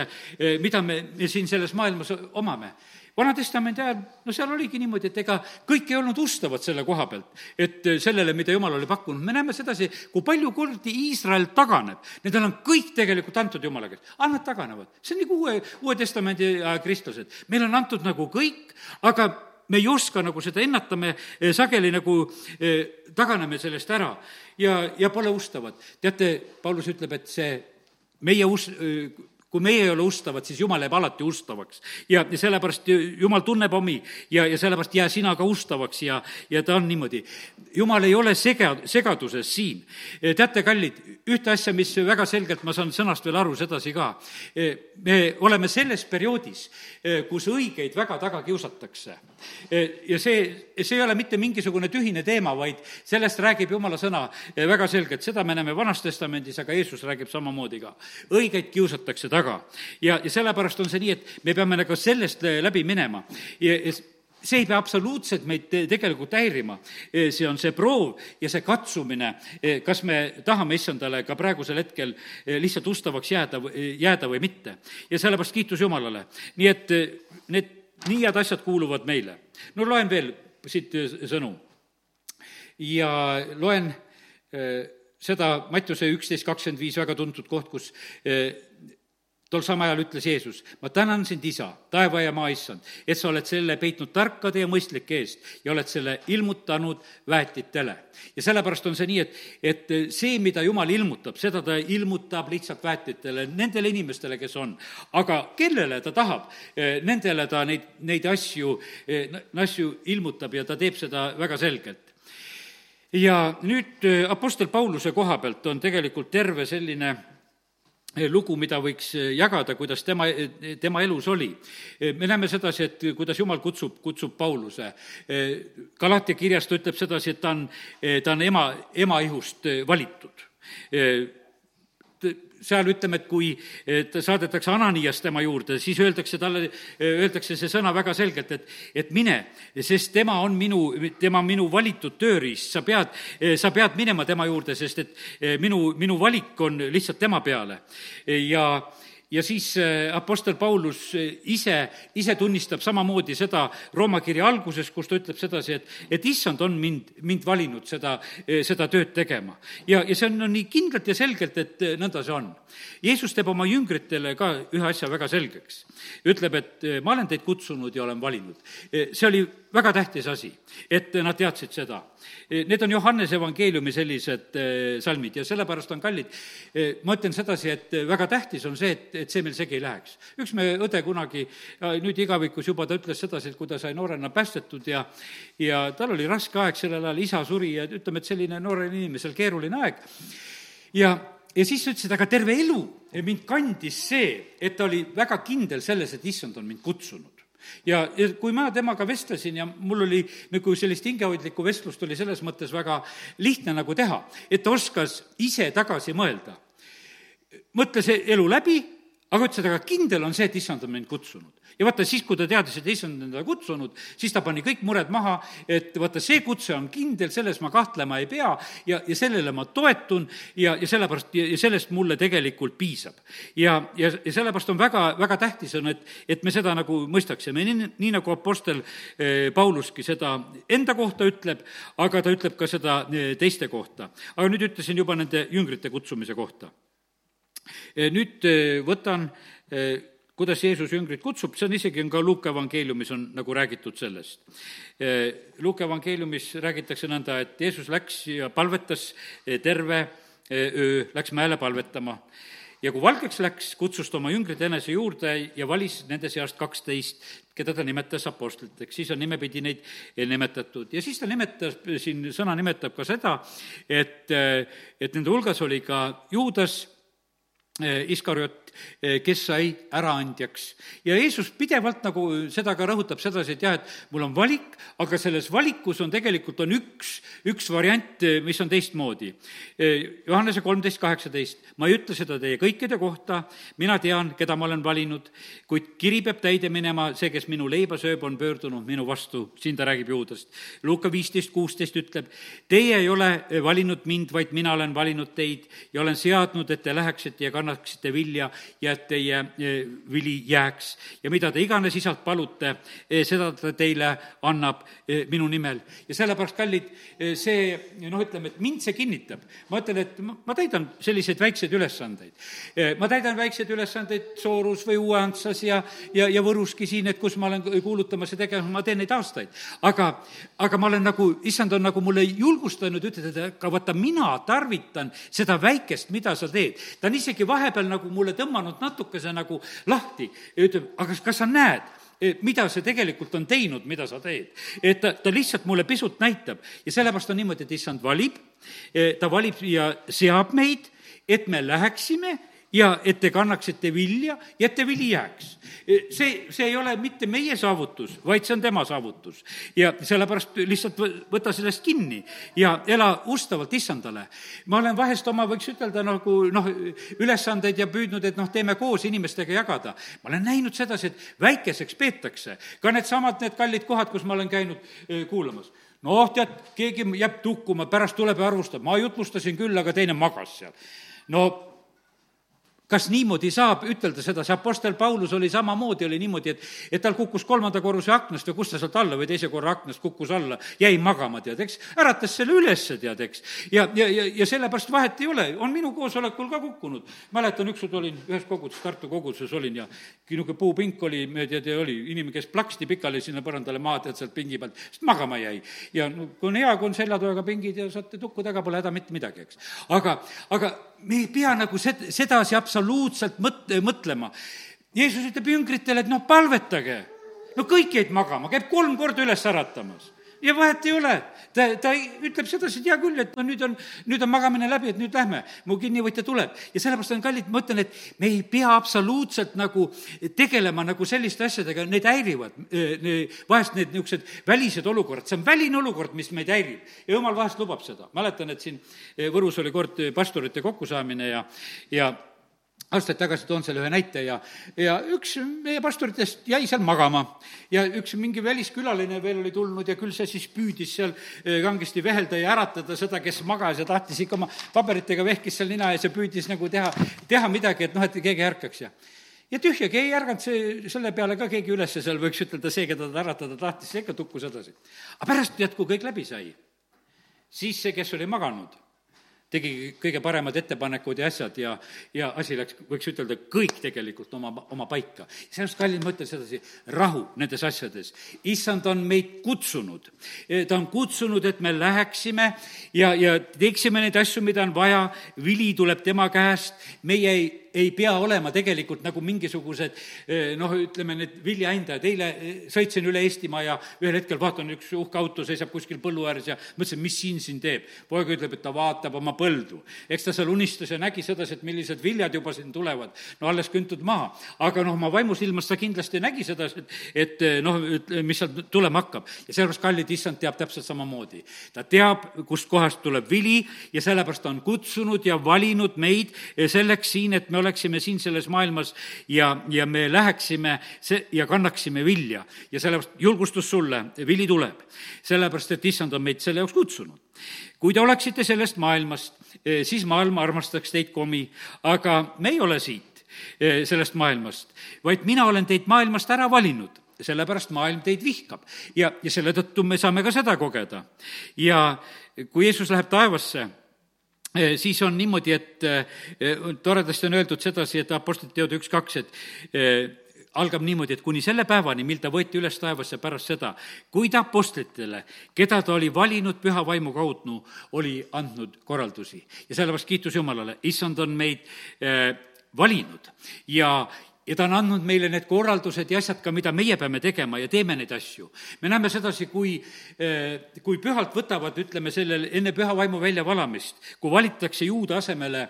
mida me siin selles maailmas omame Vana-testamendi ajal, no seal oligi niimoodi, et ega kõik ei olnud ustavad selle koha pealt, et eh, sellele, mida jumal oli pakkunud, me näeme sedasi, kui palju kordi Iisrael taganeb, nendel on kõik tegelikult antud jumala käest, aga nad taganevad. see on nagu uue, Uue Testamendi aja kristlased, meil on antud nagu kõik, aga me ei oska nagu seda ennata, me eh, sageli nagu eh, taganeme sellest ära. Ja, ja pole ustavad. teate, Paulus ütleb, et see meie us-, kui meie ei ole ustavad, siis Jumal jääb alati ustavaks. ja, ja sellepärast Jumal tunneb omi ja, ja sellepärast jää sina ka ustavaks ja, ja ta on niimoodi. Jumal ei ole sega, segaduses siin. teate, kallid, ühte asja, mis väga selgelt, ma saan sõnast veel aru sedasi ka, me oleme selles perioodis, kus õigeid väga taga kiusatakse. Ja see, see ei ole mitte mingisugune tühine teema, vaid sellest räägib Jumala sõna väga selgelt, seda me näeme Vanas Testamendis, aga Jeesus räägib samamoodi ka. õigeid kiusatakse taga ja, ja sellepärast on see nii, et me peame nagu sellest läbi minema ja, ja see ei pea absoluutselt meid tegelikult häirima. see on see proov ja see katsumine, kas me tahame issandale ka praegusel hetkel lihtsalt ustavaks jääda, jääda või mitte. ja sellepärast kiitus Jumalale. nii et need nii head asjad kuuluvad meile. no loen veel siit sõnu. ja loen seda Mattiuse üksteist kakskümmend viis, väga tuntud koht, kus tol samal ajal ütles Jeesus, ma tänan sind, isa, taeva ja maa issand, et sa oled selle peitnud tarkade ja mõistlike eest ja oled selle ilmutanud väetitele. ja sellepärast on see nii, et, et see, mida Jumal ilmutab, seda ta ilmutab lihtsalt väetitele, nendele inimestele, kes on. aga kellele ta tahab, nendele ta neid, neid asju, asju ilmutab ja ta teeb seda väga selgelt ja nüüd Apostel Pauluse koha pealt on tegelikult terve selline lugu, mida võiks eh, jagada, kuidas tema, eh, tema elus oli. Eh, me näeme sedasi, et kuidas Jumal kutsub, kutsub Pauluse. Galatia kirjas ta ütleb sedasi, et ta on, ta on ema, ema ihust valitud seal ütleme, et kui et saadetakse Ananias tema juurde, siis öeldakse talle, öeldakse see sõna väga selgelt, et, et mine, sest tema on minu, tema on minu valitud tööriist, sa pead, sa pead minema tema juurde, sest et minu, minu valik on lihtsalt tema peale. ja ja siis äh, Apostel Paulus äh, ise, ise tunnistab samamoodi seda Rooma kirja alguses, kus ta ütleb sedasi, et, et issand on mind, mind valinud seda, äh, seda tööd tegema. ja, ja see on no, nii kindlalt ja selgelt, et nõnda see on. Jeesus teeb oma jüngritele ka ühe asja väga selgeks. ütleb, et ma olen teid kutsunud ja olen valinud. see oli väga tähtis asi, et nad teadsid seda. Need on Johannese evangeeliumi sellised salmid ja sellepärast on kallid. ma ütlen sedasi, et väga tähtis on see, et, et see meil segi ei läheks. üks meie õde kunagi, nüüd igavikus juba, ta ütles sedasi, et kui ta sai noorena päästetud ja ja tal oli raske aeg sellel ajal, isa suri ja ütleme, et selline noorel inimesel keeruline aeg, ja ja siis ta ütles, et aga terve elu mind kandis see, et ta oli väga kindel selles, et issand on mind kutsunud ja, ja kui ma temaga vestlesin ja mul oli nagu sellist hingehoidlikku vestlust oli selles mõttes väga lihtne nagu teha, et ta oskas ise tagasi mõelda. mõtles elu läbi aga ütles, et aga kindel on see, et issand on mind kutsunud. ja vaata, siis, kui ta teadis, et issand on teda kutsunud, siis ta pani kõik mured maha, et vaata, see kutse on kindel, selles ma kahtlema ei pea ja, ja sellele ma toetun ja, ja sellepärast, ja sellest mulle tegelikult piisab. ja, ja, ja sellepärast on väga, väga tähtis on, et, et me seda nagu mõistaksime, nii, nii nagu Apostel eh, Pauluski seda enda kohta ütleb, aga ta ütleb ka seda eh, teiste kohta. aga nüüd ütlesin juba nende jüngrite kutsumise kohta nüüd eh, võtan, eh, kuidas Jeesus jüngrid kutsub, see on isegi, on ka Luuke evangeeliumis on nagu räägitud sellest. Luuke evangeeliumis räägitakse nõnda, et Jeesus läks ja palvetas terve öö, läks mäele palvetama ja kui valgeks läks, kutsus ta oma jüngrid enese juurde ja valis nende seast kaksteist, keda ta nimetas apostliteks, siis on nimepidi neid nimetatud. ja siis ta nimetas, siin sõna nimetab ka seda, et, et nende hulgas oli ka Juudas, Eh, Iskariot, eh, kes sai äraandjaks. ja Jeesus pidevalt nagu seda ka rõhutab sedasi, et jah, et mul on valik, aga selles valikus on tegelikult, on üks, üks variant, eh, mis on teistmoodi. Johannese kolmteist kaheksateist, ma ei ütle seda teie kõikide kohta, mina tean, keda ma olen valinud, kuid kiri peab täide minema, see, kes minu leiba sööb, on pöördunud minu vastu, siin ta räägib juudest. Luuka viisteist kuusteist ütleb, teie ei ole valinud mind, vaid mina olen valinud teid ja olen seadnud, et te läheksite ja kannaksite kannaksite vilja ja et teie e, vili jääks. ja mida te iganes isalt palute, e, seda ta teile annab e, minu nimel. ja sellepärast, kallid, see noh, ütleme, et mind see kinnitab. ma ütlen, et ma, ma täidan selliseid väikseid ülesandeid. ma täidan väikseid ülesandeid Soorus või Uue-Antsas ja, ja, ja Võruski siin, et kus ma olen kuulutamas ja tegemas, ma teen neid aastaid. aga, aga ma olen nagu, issand on nagu mulle julgustanud, ütled, et aga vaata, mina tarvitan seda väikest, mida sa teed. ta on isegi vahepeal nagu mulle tõmmanud natukese nagu lahti ja ütleb, aga kas sa näed, mida see tegelikult on teinud, mida sa teed. et ta, ta lihtsalt mulle pisut näitab ja sellepärast on niimoodi, et issand valib, ta valib ja seab meid, et me läheksime ja et te kannaksite vilja ja et te vili jääks. see, see ei ole mitte meie saavutus, vaid see on tema saavutus. ja sellepärast lihtsalt võta sellest kinni ja ela ustavalt issandale. ma olen vahest oma, võiks ütelda, nagu noh, ülesandeid ja püüdnud, et noh, teeme koos inimestega jagada. ma olen näinud sedasi, et väikeseks peetakse. ka needsamad, need kallid kohad, kus ma olen käinud eh, kuulamas noh, tead, keegi jääb tukkuma, pärast tuleb ja arvustab, ma jutlustasin küll, aga teine magas seal. no kas niimoodi saab ütelda seda, see Apostel Paulus oli samamoodi, oli niimoodi, et, et tal kukkus kolmanda korruse aknast või kust ta sealt alla või teise korra aknast kukkus alla, jäi magama, tead, eks, äratas selle ülesse, tead, eks. ja, ja, ja, ja sellepärast vahet ei ole, on minu koosolekul ka kukkunud. mäletan, ükskord olin ühes koguduses, Tartu koguduses olin ja niisugune puupink oli, tead, ja oli inimene, kes plaksti pikali sinna põrandale maha, tead, sealt pingi pealt, sest magama jäi. ja no kui on hea, kui on seljatoega pingid ja saate tukku taga, pole häda mitte midagi, eks. aga, aga me ei pea nagu sed-, sedasi absoluutselt mõt-, mõtlema. Jeesus ütleb jüngritele, et noh, palvetage. no kõik jäid magama, käib kolm korda üles äratamas ja vahet ei ole. ta, ta ütleb sedasi, et hea küll, et no nüüd on, nüüd on magamine läbi, et nüüd lähme, mu kinnivõtja tuleb. ja sellepärast on kallid, ma ütlen, et me ei pea absoluutselt nagu tegelema nagu selliste asjadega, need häirivad. vahest need niisugused välised olukorrad, see on väline olukord, mis meid häirib. ja jumal vahest lubab seda. mäletan, et siin Võrus oli kord pastorite kokkusaamine ja, ja aastaid tagasi toon selle ühe näite ja, ja üks meie pastoritest jäi seal magama. ja üks mingi väliskülaline veel oli tulnud ja küll see siis püüdis seal eh, kangesti vehelda ja äratada seda, kes magas ja tahtis ikka oma paberitega vehkis seal nina ees ja püüdis nagu teha, teha midagi, et noh, et keegi ärkaks ja ja tühjagi, ei ärganud see, selle peale ka keegi üles, seal võiks ütelda, see, keda ta äratada tahtis, see ikka tukkus edasi. aga pärast, kui kõik läbi sai, siis see, kes oli maganud tegi kõige paremad ettepanekud ja asjad ja, ja asi läks, võiks ütelda, kõik tegelikult oma, oma paika. sellepärast, kallid, ma ütlen sedasi, rahu nendes asjades. issand on meid kutsunud. ta on kutsunud, et me läheksime ja, ja teeksime neid asju, mida on vaja, vili tuleb tema käest, meie ei ei pea olema tegelikult nagu mingisugused eh, noh, ütleme need viljaandjad, eile eh, sõitsin üle Eestimaa ja ühel hetkel vaatan, üks uhke auto seisab kuskil põllu ääres ja mõtlesin, mis siin siin teeb. poeg ütleb, et ta vaatab oma põldu. eks ta seal unistas ja nägi sedasi, et millised viljad juba siin tulevad, no alles küntud maha. aga noh, oma vaimusilmas ta kindlasti nägi sedasi, et, et eh, noh, mis sealt tulema hakkab. ja sellepärast kallid issand teab täpselt samamoodi. ta teab, kustkohast tuleb vili ja sellepärast ta on kutsunud ja valinud meid selleks siin, et me oleksime siin selles maailmas ja, ja me läheksime see ja kannaksime vilja. ja sellepärast julgustus sulle, vili tuleb. sellepärast, et issand on meid selle jaoks kutsunud. kui te oleksite sellest maailmast, eh, siis maailm armastaks teid komi, aga me ei ole siit, eh, sellest maailmast, vaid mina olen teid maailmast ära valinud sellepärast maailm teid vihkab ja, ja selle tõttu me saame ka seda kogeda. ja kui Jeesus läheb taevasse, siis on niimoodi, et eh, toredasti on öeldud sedasi, et Apostlite teod üks, kaks, et eh, algab niimoodi, et kuni selle päevani, mil ta võeti üles taevasse pärast seda, kui ta apostlitele, keda ta oli valinud püha vaimu kaudu, oli andnud korraldusi. ja sellepärast kiitus Jumalale, issand on meid valinud ja, ja ta on andnud meile need korraldused ja asjad ka, mida meie peame tegema ja teeme neid asju. me näeme sedasi, kui, eh, kui pühalt võtavad, ütleme, sellel enne püha vaimu väljavalamist, kui valitakse juude asemele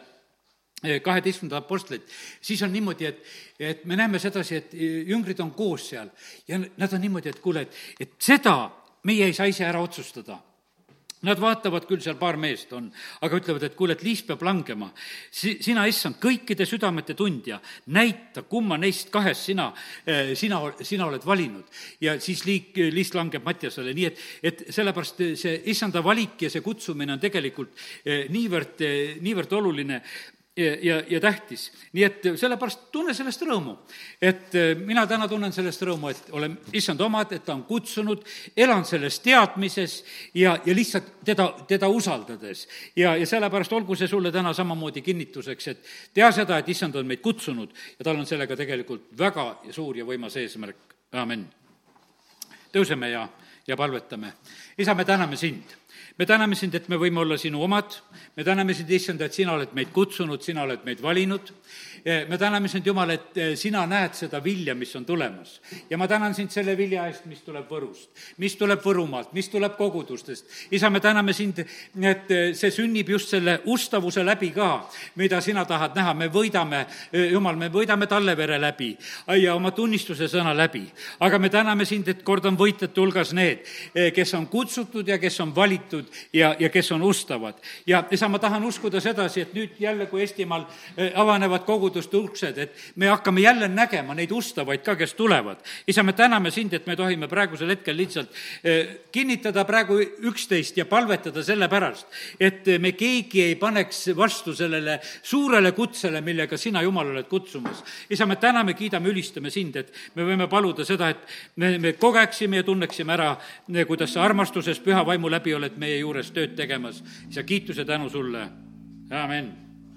eh, kaheteistkümnendat apostlit, siis on niimoodi, et, et me näeme sedasi, et jüngrid on koos seal ja nad on niimoodi, et kuule, et, et seda meie ei saa ise ära otsustada Nad vaatavad küll, seal paar meest on, aga ütlevad, et kuule, et liis peab langema. Si-, sina, issand, kõikide südamete tundja, näita, kumma neist kahest sina, eh, sina, sina oled valinud. ja siis liik, liist langeb Mattiasele, nii et, et sellepärast see issanda valik ja see kutsumine on tegelikult eh, niivõrd, eh, niivõrd oluline ja, ja, ja tähtis. nii et sellepärast tunne sellest rõõmu. et äh, mina täna tunnen sellest rõõmu, et olen issand omad, et ta on kutsunud, elan selles teadmises ja, ja lihtsalt teda, teda usaldades. ja, ja sellepärast olgu see sulle täna samamoodi kinnituseks, et tea seda, et issand on meid kutsunud ja tal on sellega tegelikult väga suur ja võimas eesmärk, amin. tõuseme ja, ja palvetame. isa, me täname sind me täname sind, et me võime olla sinu omad, me täname sind, issand, et sina oled meid kutsunud, sina oled meid valinud, eh, me täname sind, Jumal, et eh, sina näed seda vilja, mis on tulemas. ja ma tänan sind selle vilja eest, mis tuleb Võrust, mis tuleb Võrumaalt, mis tuleb kogudustest. isa, me täname sind, et eh, see sünnib just selle ustavuse läbi ka, mida sina tahad näha, me võidame, Jumal, me võidame Tallevere läbi ja oma tunnistuse sõna läbi. aga me täname sind, et kord on võitjate hulgas need, kes on kutsutud ja kes on valitud kutsutud ja, ja kes on ustavad. ja isa, ma tahan uskuda sedasi, et nüüd jälle, kui Eestimaal eh, avanevad koguduste uksed, et me hakkame jälle nägema neid ustavaid ka, kes tulevad. isa, me täname sind, et me tohime praegusel hetkel lihtsalt eh, kinnitada praegu üksteist ja palvetada selle pärast, et me keegi ei paneks vastu sellele suurele kutsele, millega sina, Jumal, oled kutsumas. isa, me täname, kiidame, ülistame sind, et me võime paluda seda, et me, me kogeksime ja tunneksime ära, kuidas sa armastuses püha vaimu läbi oled meie juures tööd tegemas. isa, kiituse tänu sulle, amin